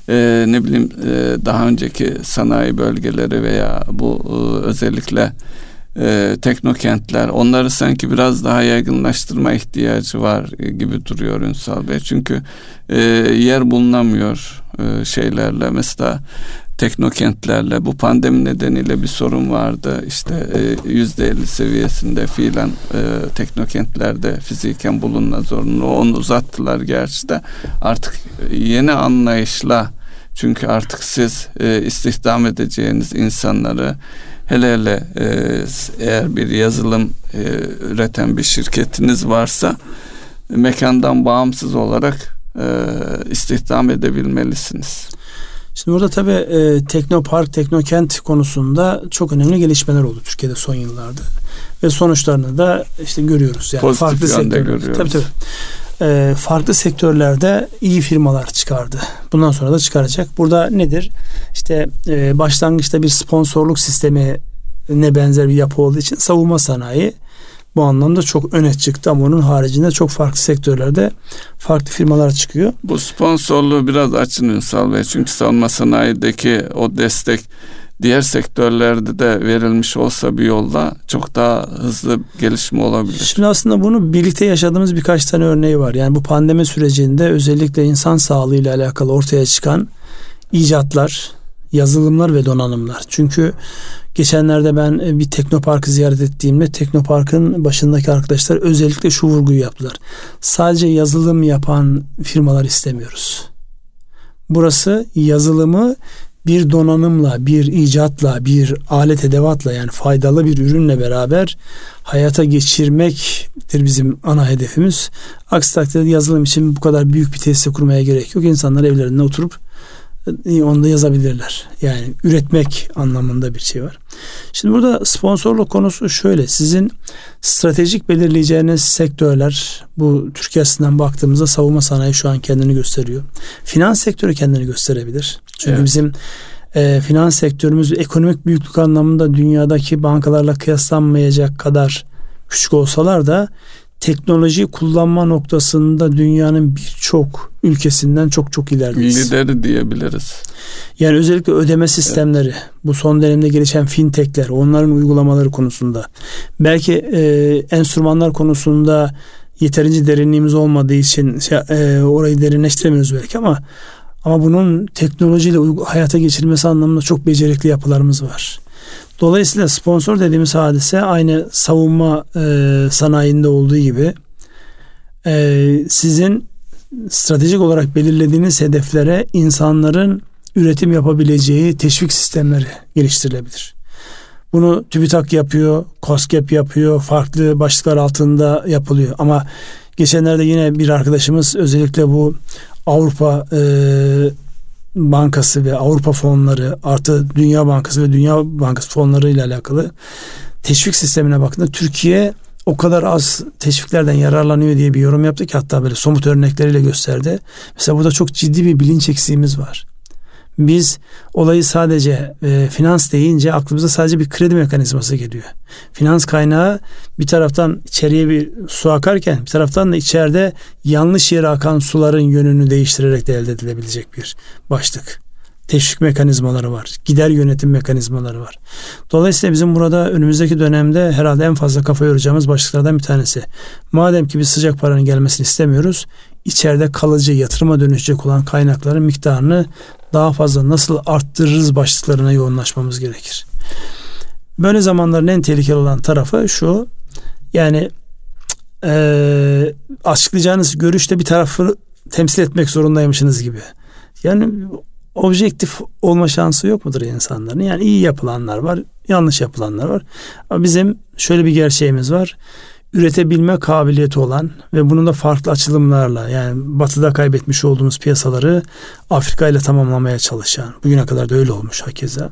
e, ne bileyim e, daha önceki sanayi bölgeleri veya bu e, özellikle e, teknokentler onları sanki biraz daha yaygınlaştırma ihtiyacı var gibi duruyor Ünsal Bey. Çünkü e, yer bulunamıyor e, şeylerle mesela teknokentlerle bu pandemi nedeniyle bir sorun vardı. İşte e, yüzde elli seviyesinde fiilen e, teknokentlerde fiziken bulunma zorunlu. Onu uzattılar gerçi de artık yeni anlayışla çünkü artık siz e, istihdam edeceğiniz insanları hele hele e, eğer bir yazılım e, üreten bir şirketiniz varsa mekandan bağımsız olarak e, istihdam edebilmelisiniz. Şimdi burada tabii e, teknopark, teknokent konusunda çok önemli gelişmeler oldu Türkiye'de son yıllarda. Ve sonuçlarını da işte görüyoruz. Yani Pozitif farklı yönde görüyoruz. Tabii tabii. E, farklı sektörlerde iyi firmalar çıkardı. Bundan sonra da çıkaracak. Burada nedir? İşte e, başlangıçta bir sponsorluk sistemi ne benzer bir yapı olduğu için savunma sanayi bu anlamda çok öne çıktı ama onun haricinde çok farklı sektörlerde farklı firmalar çıkıyor. Bu sponsorluğu biraz açın Ünsal Bey. Çünkü savunma sanayideki o destek diğer sektörlerde de verilmiş olsa bir yolda çok daha hızlı gelişme olabilir. Şimdi aslında bunu birlikte yaşadığımız birkaç tane örneği var. Yani bu pandemi sürecinde özellikle insan sağlığı ile alakalı ortaya çıkan icatlar, yazılımlar ve donanımlar. Çünkü geçenlerde ben e, bir teknoparkı ziyaret ettiğimde teknoparkın başındaki arkadaşlar özellikle şu vurguyu yaptılar. Sadece yazılım yapan firmalar istemiyoruz. Burası yazılımı bir donanımla, bir icatla, bir alet edevatla yani faydalı bir ürünle beraber hayata geçirmektir bizim ana hedefimiz. Aksi takdirde yazılım için bu kadar büyük bir tesis kurmaya gerek yok. İnsanlar evlerinde oturup onu da yazabilirler. Yani üretmek anlamında bir şey var. Şimdi burada sponsorluk konusu şöyle. Sizin stratejik belirleyeceğiniz sektörler bu Türkiye açısından baktığımızda savunma sanayi şu an kendini gösteriyor. Finans sektörü kendini gösterebilir. Çünkü evet. bizim e, finans sektörümüz ekonomik büyüklük anlamında dünyadaki bankalarla kıyaslanmayacak kadar küçük olsalar da teknoloji kullanma noktasında dünyanın birçok ülkesinden çok çok ilerideyiz. Lideri diyebiliriz. Yani özellikle ödeme sistemleri, evet. bu son dönemde gelişen fintechler, onların uygulamaları konusunda, belki e, enstrümanlar konusunda yeterince derinliğimiz olmadığı için şey, e, orayı derinleştiremiyoruz belki ama ama bunun teknolojiyle hayata geçirilmesi anlamında çok becerikli yapılarımız var. Dolayısıyla sponsor dediğimiz hadise aynı savunma e, sanayinde olduğu gibi e, sizin stratejik olarak belirlediğiniz hedeflere insanların üretim yapabileceği teşvik sistemleri geliştirilebilir. Bunu TÜBİTAK yapıyor, KOSGEB yapıyor, farklı başlıklar altında yapılıyor. Ama geçenlerde yine bir arkadaşımız özellikle bu Avrupa e, Bankası ve Avrupa fonları artı Dünya Bankası ve Dünya Bankası fonları ile alakalı teşvik sistemine baktığında Türkiye o kadar az teşviklerden yararlanıyor diye bir yorum yaptı ki hatta böyle somut örnekleriyle gösterdi. Mesela burada çok ciddi bir bilinç eksiğimiz var. Biz olayı sadece e, finans deyince aklımıza sadece bir kredi mekanizması geliyor. Finans kaynağı bir taraftan içeriye bir su akarken bir taraftan da içeride yanlış yere akan suların yönünü değiştirerek de elde edilebilecek bir başlık. Teşvik mekanizmaları var. Gider yönetim mekanizmaları var. Dolayısıyla bizim burada önümüzdeki dönemde herhalde en fazla kafa yoracağımız başlıklardan bir tanesi. Madem ki biz sıcak paranın gelmesini istemiyoruz, içeride kalıcı yatırıma dönüşecek olan kaynakların miktarını daha fazla nasıl arttırırız başlıklarına yoğunlaşmamız gerekir. Böyle zamanların en tehlikeli olan tarafı şu. Yani e, açıklayacağınız görüşte bir tarafı temsil etmek zorundaymışsınız gibi. Yani objektif olma şansı yok mudur insanların? Yani iyi yapılanlar var, yanlış yapılanlar var. Ama bizim şöyle bir gerçeğimiz var üretebilme kabiliyeti olan ve bunun da farklı açılımlarla yani batıda kaybetmiş olduğumuz piyasaları Afrika ile tamamlamaya çalışan bugüne kadar da öyle olmuş hakeza.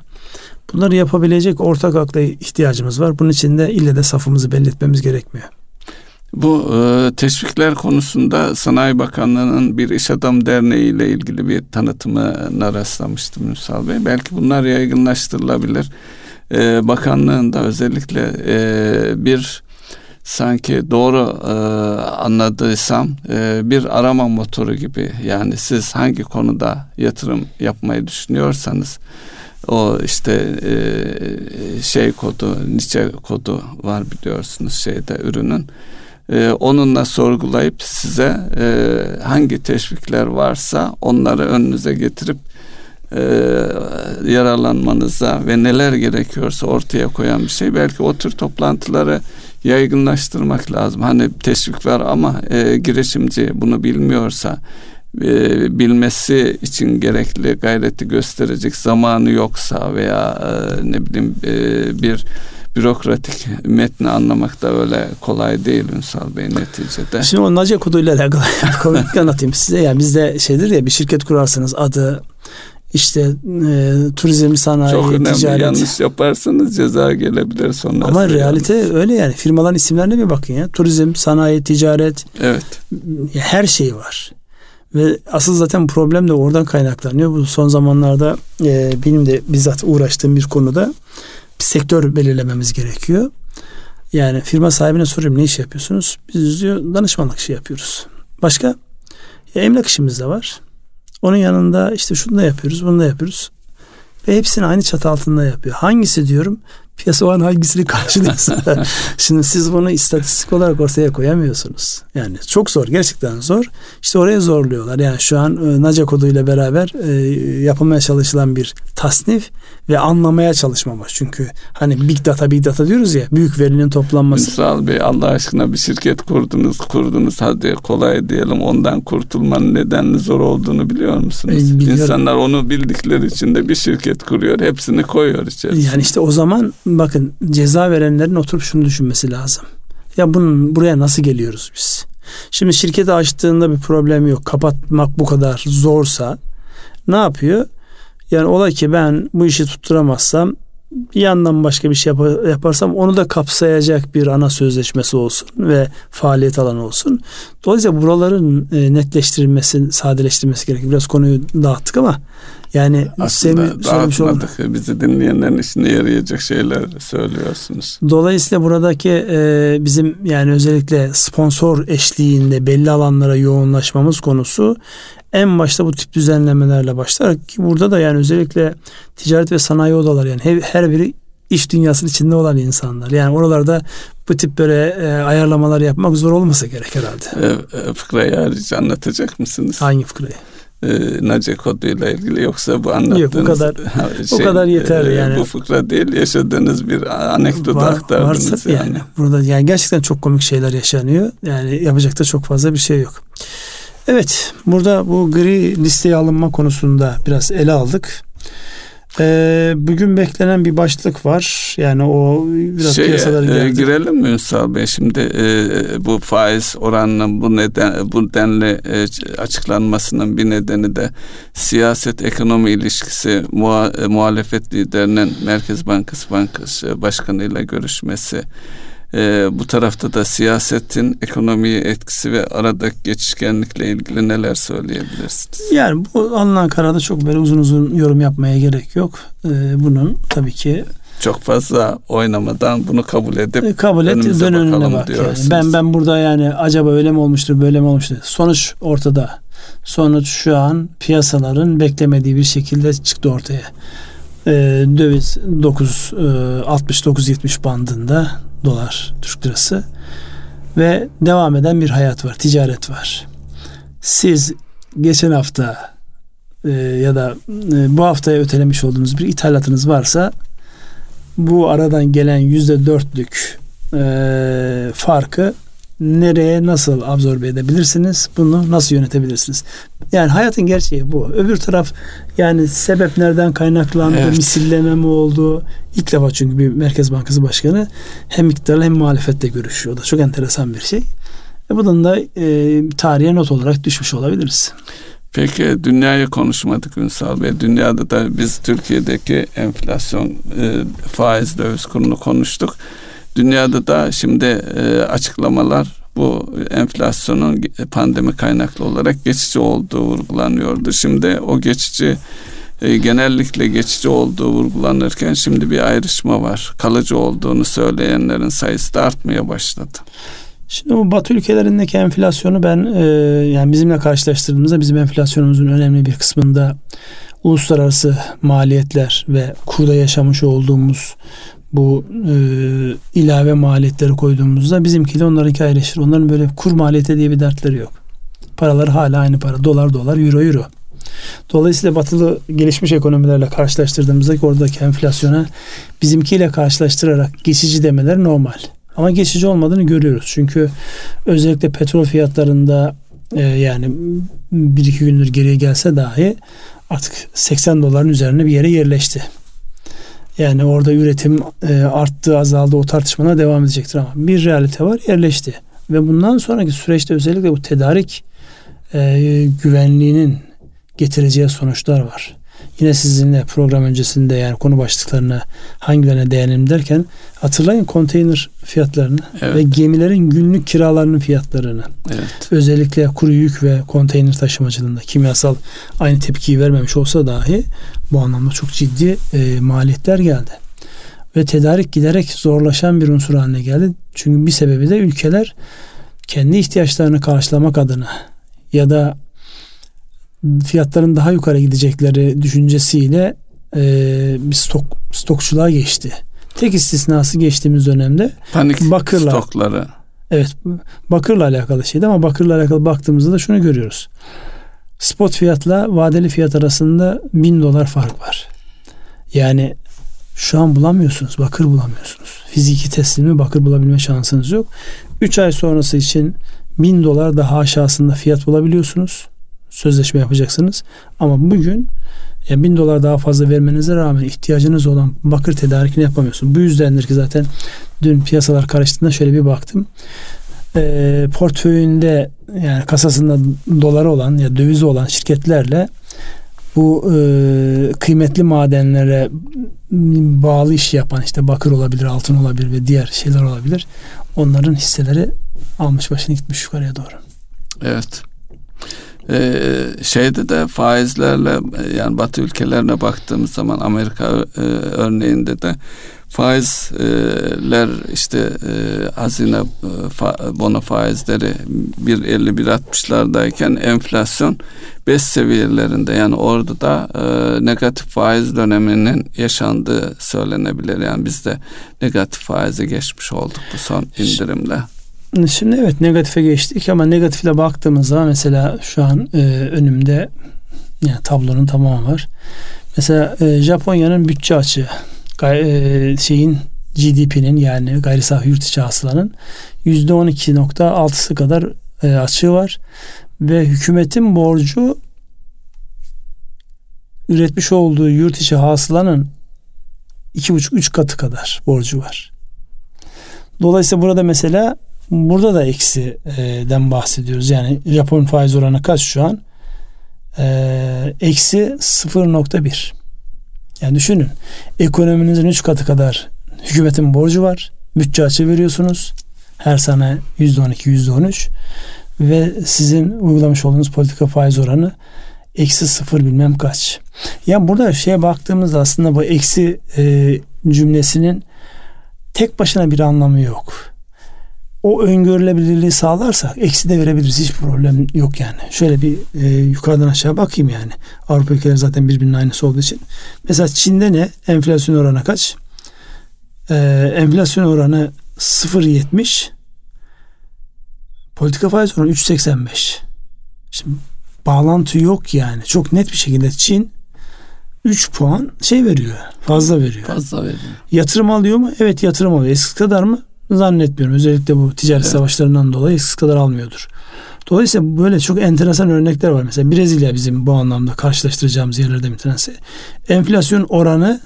Bunları yapabilecek ortak akla ihtiyacımız var. Bunun için de ille de safımızı belli etmemiz gerekmiyor. Bu e, teşvikler konusunda Sanayi Bakanlığı'nın bir iş adam derneği ile ilgili bir tanıtımına rastlamıştım Müsal Bey. Belki bunlar yaygınlaştırılabilir. E, bakanlığında özellikle e, bir sanki doğru e, anladıysam e, bir arama motoru gibi yani siz hangi konuda yatırım yapmayı düşünüyorsanız o işte e, şey kodu niçe kodu var biliyorsunuz şeyde ürünün e, onunla sorgulayıp size e, hangi teşvikler varsa onları önünüze getirip e, yararlanmanıza ve neler gerekiyorsa ortaya koyan bir şey. Belki o tür toplantıları yaygınlaştırmak lazım. Hani teşvik var ama e, girişimci bunu bilmiyorsa e, bilmesi için gerekli gayreti gösterecek zamanı yoksa veya e, ne bileyim e, bir bürokratik metni anlamak da öyle kolay değil Ünsal Bey neticede. Şimdi o NACE koduyla alakalı komik anlatayım size. Yani bizde şeydir ya bir şirket kurarsınız adı işte e, turizm, sanayi, Çok önemli. ticaret. Yanlış yaparsanız ceza gelebilir sonra. Ama realite yalnız. öyle yani. Firmaların isimlerine bir bakın ya. Turizm, sanayi, ticaret. Evet. Her şey var. Ve asıl zaten problem de oradan kaynaklanıyor. Bu son zamanlarda e, benim de bizzat uğraştığım bir konuda bir sektör belirlememiz gerekiyor. Yani firma sahibine soruyorum ne iş yapıyorsunuz? Biz diyor danışmanlık işi yapıyoruz. Başka? Ya emlak işimiz de var. Onun yanında işte şunu da yapıyoruz, bunu da yapıyoruz. Ve hepsini aynı çatı altında yapıyor. Hangisi diyorum? Piyasa o an hangisini karşılıyorsa. Şimdi siz bunu istatistik olarak ortaya koyamıyorsunuz. Yani çok zor. Gerçekten zor. İşte oraya zorluyorlar. Yani şu an e, NACA koduyla beraber e, yapılmaya çalışılan bir tasnif ve anlamaya çalışmamış. Çünkü hani big data big data diyoruz ya büyük verinin toplanması. Ünsal Bey Allah aşkına bir şirket kurdunuz kurdunuz hadi kolay diyelim ondan kurtulmanın nedenli zor olduğunu biliyor musunuz? E, İnsanlar onu bildikleri için de bir şirket kuruyor hepsini koyuyor içerisine. Yani işte o zaman bakın ceza verenlerin oturup şunu düşünmesi lazım. Ya bunun buraya nasıl geliyoruz biz? Şimdi şirketi açtığında bir problem yok. Kapatmak bu kadar zorsa ne yapıyor? Yani ola ki ben bu işi tutturamazsam bir yandan başka bir şey yap- yaparsam onu da kapsayacak bir ana sözleşmesi olsun ve faaliyet alanı olsun. Dolayısıyla buraların e, netleştirilmesi, sadeleştirilmesi gerekiyor. Biraz konuyu dağıttık ama yani Aslında dağıtmadık. Bizi dinleyenlerin işine yarayacak şeyler söylüyorsunuz. Dolayısıyla buradaki e, bizim yani özellikle sponsor eşliğinde belli alanlara yoğunlaşmamız konusu en başta bu tip düzenlemelerle başlar ki burada da yani özellikle ticaret ve sanayi odaları yani her, her biri iş dünyasının içinde olan insanlar. Yani oralarda bu tip böyle e, ayarlamalar yapmak zor olmasa gerek herhalde. E, e, fıkrayı ayrıca anlatacak mısınız? Hangi fıkrayı? E, Nace koduyla ilgili yoksa bu anlattığınız Yok bu kadar şey, bu kadar yeterli e, yani. Bu fıkra değil yaşadığınız bir anekdot Var, aktardınız varsa yani. yani. Burada yani gerçekten çok komik şeyler yaşanıyor. Yani yapacak da çok fazla bir şey yok. Evet burada bu gri listeye alınma konusunda biraz ele aldık. Ee, bugün beklenen bir başlık var. Yani o biraz şey, piyasalara e, girelim mi Ünsal Bey? Şimdi e, bu faiz oranının bu neden bu denli e, açıklanmasının bir nedeni de siyaset ekonomi ilişkisi muha, e, muhalefet liderinin Merkez Bankası Bankası Başkanı ile görüşmesi e, bu tarafta da siyasetin ekonomiye etkisi ve aradaki geçişkenlikle ilgili neler söyleyebilirsiniz? Yani bu alınan kararda çok böyle uzun uzun yorum yapmaya gerek yok. Ee, bunun tabii ki çok fazla oynamadan bunu kabul edip e, kabul et dön önüne bak yani. Ben ben burada yani acaba öyle mi olmuştur böyle mi olmuştur? Sonuç ortada. Sonuç şu an piyasaların beklemediği bir şekilde çıktı ortaya. Ee, döviz 9 e, 69 70 bandında dolar Türk lirası ve devam eden bir hayat var, ticaret var. Siz geçen hafta e, ya da e, bu haftaya ötelemiş olduğunuz bir ithalatınız varsa bu aradan gelen yüzde dörtlük e, farkı nereye nasıl absorbe edebilirsiniz? Bunu nasıl yönetebilirsiniz? Yani hayatın gerçeği bu. Öbür taraf yani sebep nereden kaynaklandı, evet. misilleme mi oldu? İlk defa çünkü bir Merkez Bankası Başkanı hem iktidarla hem muhalefetle görüşüyor. O da çok enteresan bir şey. E bunun da e, tarihe not olarak düşmüş olabiliriz. Peki dünyayı konuşmadık Ünsal Bey. Dünyada da biz Türkiye'deki enflasyon, e, faiz, döviz kurunu konuştuk. Dünyada da şimdi e, açıklamalar bu enflasyonun pandemi kaynaklı olarak geçici olduğu vurgulanıyordu. Şimdi o geçici e, genellikle geçici olduğu vurgulanırken şimdi bir ayrışma var. Kalıcı olduğunu söyleyenlerin sayısı da artmaya başladı. Şimdi bu Batı ülkelerindeki enflasyonu ben e, yani bizimle karşılaştırdığımızda bizim enflasyonumuzun önemli bir kısmında uluslararası maliyetler ve kurda yaşamış olduğumuz bu e, ilave maliyetleri koyduğumuzda bizimki de onlarınki ayrışır. Onların böyle kur maliyeti diye bir dertleri yok. Paralar hala aynı para. Dolar dolar, euro euro. Dolayısıyla batılı gelişmiş ekonomilerle karşılaştırdığımızda oradaki enflasyona bizimkiyle karşılaştırarak geçici demeler normal. Ama geçici olmadığını görüyoruz. Çünkü özellikle petrol fiyatlarında e, yani bir iki gündür geriye gelse dahi artık 80 doların üzerine bir yere yerleşti. Yani orada üretim e, arttı, azaldı o tartışmalar devam edecektir ama bir realite var yerleşti. Ve bundan sonraki süreçte özellikle bu tedarik e, güvenliğinin getireceği sonuçlar var. Yine sizinle program öncesinde yani konu başlıklarına hangilerine değinelim derken hatırlayın konteyner fiyatlarını evet. ve gemilerin günlük kiralarının fiyatlarını. Evet. Özellikle kuru yük ve konteyner taşımacılığında kimyasal aynı tepkiyi vermemiş olsa dahi bu anlamda çok ciddi e, maliyetler geldi. Ve tedarik giderek zorlaşan bir unsur haline geldi. Çünkü bir sebebi de ülkeler kendi ihtiyaçlarını karşılamak adına ya da fiyatların daha yukarı gidecekleri düşüncesiyle e, bir stok stokçuluğa geçti. Tek istisnası geçtiğimiz dönemde panik bakırla, stokları. Evet, bakırla alakalı şeydi ama bakırla alakalı baktığımızda da şunu görüyoruz. Spot fiyatla vadeli fiyat arasında bin dolar fark var. Yani şu an bulamıyorsunuz, bakır bulamıyorsunuz. Fiziki teslimi bakır bulabilme şansınız yok. 3 ay sonrası için bin dolar daha aşağısında fiyat bulabiliyorsunuz sözleşme yapacaksınız. Ama bugün yani bin dolar daha fazla vermenize rağmen ihtiyacınız olan bakır tedarikini yapamıyorsun. Bu yüzdendir ki zaten dün piyasalar karıştığında şöyle bir baktım. E, portföyünde yani kasasında doları olan ya dövizi olan şirketlerle bu e, kıymetli madenlere bağlı iş yapan işte bakır olabilir, altın olabilir ve diğer şeyler olabilir. Onların hisseleri almış başını gitmiş yukarıya doğru. Evet. Ee, şeyde de faizlerle yani Batı ülkelerine baktığımız zaman Amerika e, örneğinde de faizler işte e, hazine e, fa, bono faizleri 1.50-1.60'lardayken enflasyon 5 seviyelerinde yani orada da e, negatif faiz döneminin yaşandığı söylenebilir. Yani biz de negatif faize geçmiş olduk bu son indirimle. Şimdi evet negatife geçtik ama negatifle baktığımız zaman mesela şu an e, önümde yani tablonun tamamı var. Mesela e, Japonya'nın bütçe açığı e, şeyin GDP'nin yani gayri safi yurt içi hasılanın %12.6'sı kadar e, açığı var ve hükümetin borcu üretmiş olduğu yurt içi hasılanın iki buçuk üç katı kadar borcu var. Dolayısıyla burada mesela Burada da eksiden bahsediyoruz. Yani Japon faiz oranı kaç şu an? Ee, eksi 0.1. Yani düşünün. Ekonominizin 3 katı kadar hükümetin borcu var. Bütçe açı veriyorsunuz. Her sene %12, %13 ve sizin uygulamış olduğunuz politika faiz oranı eksi sıfır bilmem kaç. Ya burada şeye baktığımızda aslında bu eksi e, cümlesinin tek başına bir anlamı yok o öngörülebilirliği sağlarsak eksi de verebiliriz. Hiç problem yok yani. Şöyle bir e, yukarıdan aşağı bakayım yani. Avrupa ülkeleri zaten birbirinin aynısı olduğu için. Mesela Çin'de ne? Enflasyon oranı kaç? E, enflasyon oranı 0.70 politika faiz oranı 3.85 şimdi bağlantı yok yani çok net bir şekilde Çin 3 puan şey veriyor fazla veriyor. Fazla veriyor. Yatırım alıyor mu? Evet yatırım alıyor. Eski kadar mı? Zannetmiyorum. Özellikle bu ticaret evet. savaşlarından dolayı eskisi kadar almıyordur. Dolayısıyla böyle çok enteresan örnekler var. Mesela Brezilya bizim bu anlamda karşılaştıracağımız yerlerden bir tanesi. Enflasyon oranı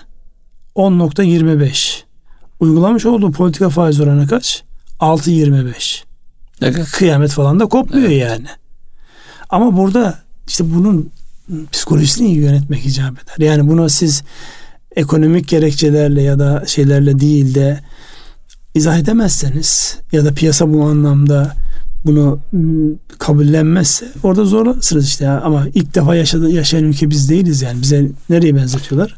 10.25. Uygulamış olduğu politika faiz oranı kaç? 6.25. Evet. Kıyamet falan da kopmuyor evet. yani. Ama burada işte bunun psikolojisini iyi yönetmek icap eder. Yani bunu siz ekonomik gerekçelerle ya da şeylerle değil de izah edemezseniz ya da piyasa bu anlamda bunu ıı, kabullenmezse orada zorlanırsınız işte ya. ama ilk defa yaşadı, yaşayan ülke biz değiliz yani bize nereye benzetiyorlar?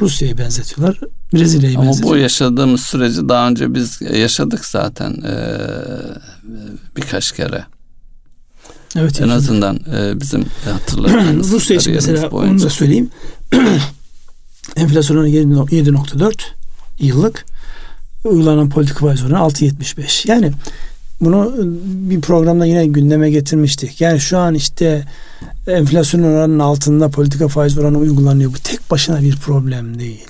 Rusya'yı benzetiyorlar. Brezilya'yı Ama benzetiyorlar. Bu yaşadığımız süreci daha önce biz yaşadık zaten ee, birkaç kere. Evet. En yaşadık. azından e, bizim hatırladığımız Rusya için mesela boyunca. onu da söyleyeyim. Enflasyonun 7.4 yıllık uygulanan politika faiz oranı 6.75. Yani bunu bir programda yine gündeme getirmiştik. Yani şu an işte enflasyon oranının altında politika faiz oranı uygulanıyor. Bu tek başına bir problem değil.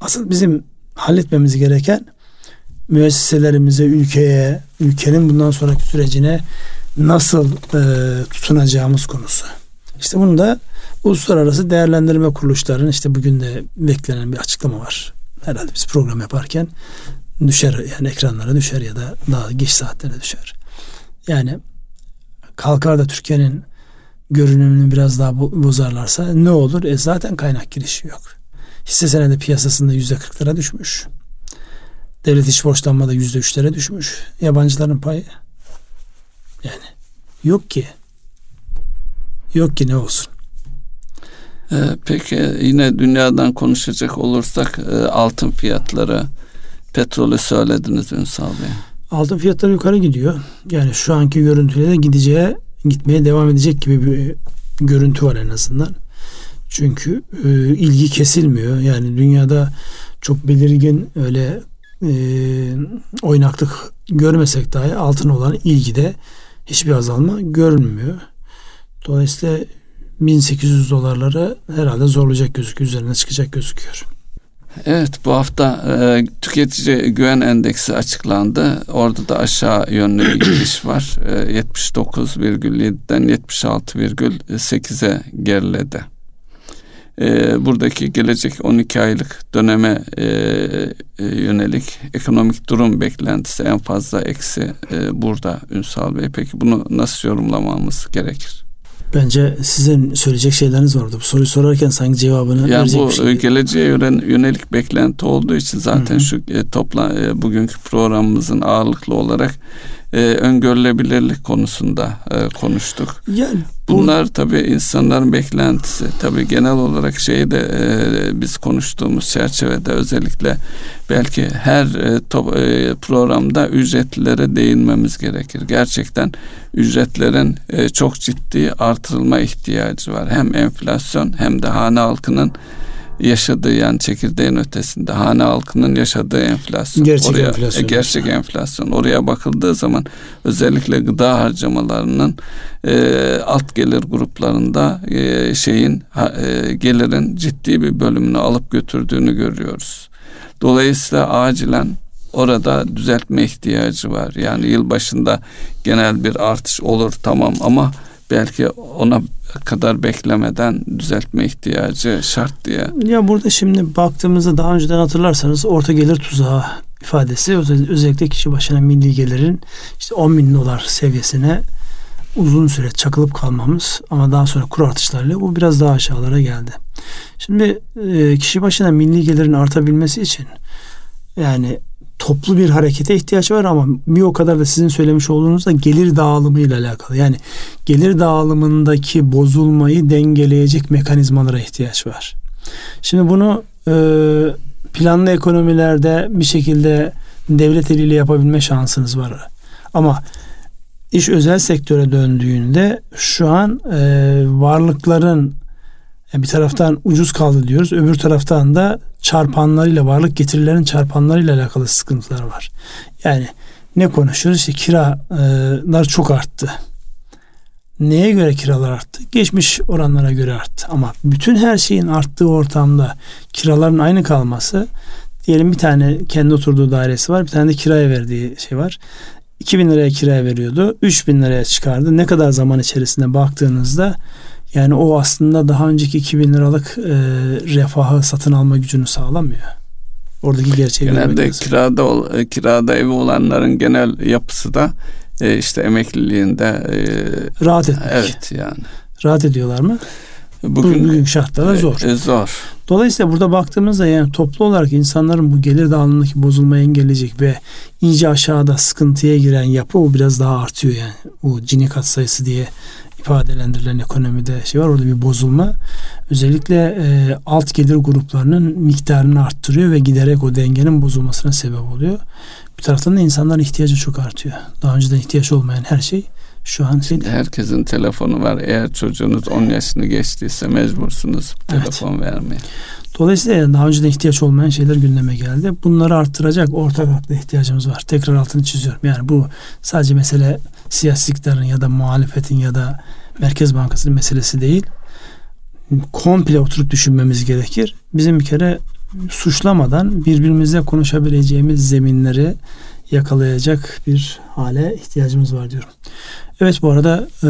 Asıl bizim halletmemiz gereken müesseselerimize, ülkeye, ülkenin bundan sonraki sürecine nasıl e, tutunacağımız konusu. İşte bunu da uluslararası değerlendirme kuruluşlarının işte bugün de beklenen bir açıklama var. Herhalde biz program yaparken düşer yani ekranlara düşer ya da daha geç saatlere düşer. Yani kalkar da Türkiye'nin görünümünü biraz daha bozarlarsa ne olur? E zaten kaynak girişi yok. Hisse senedi piyasasında yüzde kırklara düşmüş. Devlet iç borçlanma da yüzde üçlere düşmüş. Yabancıların payı yani yok ki. Yok ki ne olsun. Ee, peki yine dünyadan konuşacak olursak e, altın fiyatları, petrolü söylediniz Ünsal Bey. Altın fiyatları yukarı gidiyor. Yani şu anki görüntüyle de gideceğe gitmeye devam edecek gibi bir görüntü var en azından. Çünkü e, ilgi kesilmiyor. Yani dünyada çok belirgin öyle e, oynaklık görmesek dahi altın olan ilgide hiçbir azalma görünmüyor. Dolayısıyla 1800 dolarları herhalde zorlayacak gözüküyor. Üzerine çıkacak gözüküyor. Evet bu hafta e, tüketici güven endeksi açıklandı. Orada da aşağı yönlü bir gidiş var. E, 79,7'den 76,8'e geriledi. E, buradaki gelecek 12 aylık döneme e, e, yönelik ekonomik durum beklentisi en fazla eksi e, burada Ünsal Bey. Peki bunu nasıl yorumlamamız gerekir? Bence sizin söyleyecek şeyleriniz vardı. Bu soruyu sorarken sanki cevabını yani verecek bu bir şey. geleceğe yönelik beklenti olduğu için zaten Hı-hı. şu e, topla e, bugünkü programımızın ağırlıklı olarak e, öngörülebilirlik konusunda e, konuştuk. Yani Bunlar bu... tabii insanların beklentisi. Tabii genel olarak şeyi de e, biz konuştuğumuz çerçevede özellikle belki her e, to, e, programda ücretlere değinmemiz gerekir. Gerçekten ücretlerin e, çok ciddi artırılma ihtiyacı var. Hem enflasyon hem de hane halkının yaşadığı yani çekirdeğin ötesinde hane halkının yaşadığı enflasyon. Gerçek oraya, enflasyon. E, gerçek enflasyon. Oraya bakıldığı zaman özellikle gıda harcamalarının e, alt gelir gruplarında e, şeyin e, gelirin ciddi bir bölümünü alıp götürdüğünü görüyoruz. Dolayısıyla acilen orada düzeltme ihtiyacı var. Yani yıl başında genel bir artış olur tamam ama belki ona kadar beklemeden düzeltme ihtiyacı şart diye. Ya burada şimdi baktığımızda daha önceden hatırlarsanız orta gelir tuzağı ifadesi özellikle kişi başına milli gelirin işte 10 bin dolar seviyesine uzun süre çakılıp kalmamız ama daha sonra kur artışlarıyla bu biraz daha aşağılara geldi. Şimdi e, kişi başına milli gelirin artabilmesi için yani toplu bir harekete ihtiyaç var ama bir o kadar da sizin söylemiş olduğunuzda gelir dağılımı ile alakalı. Yani gelir dağılımındaki bozulmayı dengeleyecek mekanizmalara ihtiyaç var. Şimdi bunu e, planlı ekonomilerde bir şekilde devlet eliyle yapabilme şansınız var. Ama iş özel sektöre döndüğünde şu an e, varlıkların bir taraftan ucuz kaldı diyoruz. Öbür taraftan da çarpanlarıyla varlık getirilerin çarpanlarıyla alakalı sıkıntılar var. Yani ne konuşuyoruz? İşte kiralar çok arttı. Neye göre kiralar arttı? Geçmiş oranlara göre arttı. Ama bütün her şeyin arttığı ortamda kiraların aynı kalması diyelim bir tane kendi oturduğu dairesi var. Bir tane de kiraya verdiği şey var. 2000 liraya kiraya veriyordu. 3000 liraya çıkardı. Ne kadar zaman içerisinde baktığınızda yani o aslında daha önceki 2000 liralık e, refahı satın alma gücünü sağlamıyor. Oradaki gerçeği Genelde kirada e, kirada evi olanların genel yapısı da e, işte emekliliğinde e, rahat etmek. Evet yani. Rahat ediyorlar mı? Bugün, bugün şartlarda e, zor. E, zor. Dolayısıyla burada baktığımızda yani toplu olarak insanların bu gelir dağılımındaki bozulmayı engelleyecek ve iyice aşağıda sıkıntıya giren yapı o biraz daha artıyor yani. O cini kat sayısı diye ifadelendirilen ekonomide şey var orada bir bozulma. Özellikle e, alt gelir gruplarının miktarını arttırıyor ve giderek o dengenin bozulmasına sebep oluyor. Bir taraftan da insanların ihtiyacı çok artıyor. Daha önceden ihtiyaç olmayan her şey şu an şey herkesin telefonu var. Eğer çocuğunuz 10 yaşını geçtiyse mecbursunuz evet. telefon vermeye. Dolayısıyla daha önceden ihtiyaç olmayan şeyler gündeme geldi. Bunları arttıracak ortak akla ihtiyacımız var. Tekrar altını çiziyorum. Yani bu sadece mesele siyasi iktidarın ya da muhalefetin ya da Merkez Bankası'nın meselesi değil. Komple oturup düşünmemiz gerekir. Bizim bir kere suçlamadan birbirimizle konuşabileceğimiz zeminleri yakalayacak bir hale ihtiyacımız var diyorum. Evet bu arada e,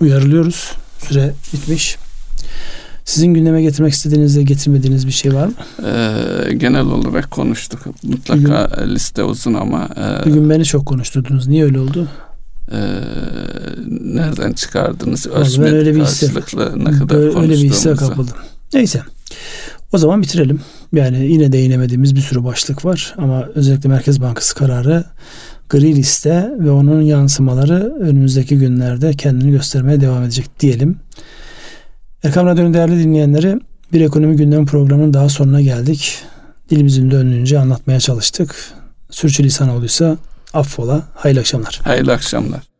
uyarılıyoruz. Süre bitmiş. Sizin gündeme getirmek istediğiniz de getirmediğiniz bir şey var mı? Ee, genel olarak konuştuk. Mutlaka Bugün, liste uzun ama. E, bugün beni çok konuşturdunuz. Niye öyle oldu? E, nereden çıkardınız? Ölçme ben öyle bir hisse, ne kadar böyle, öyle bir hisse kapıldım. Neyse. O zaman bitirelim. Yani yine değinemediğimiz bir sürü başlık var ama özellikle Merkez Bankası kararı gri liste ve onun yansımaları önümüzdeki günlerde kendini göstermeye devam edecek diyelim. Erkam Radyo'nun değerli dinleyenleri bir ekonomi gündem programının daha sonuna geldik. Dilimizin döndüğünce anlatmaya çalıştık. Sürçülisan olduysa affola. Hayırlı akşamlar. Hayırlı akşamlar.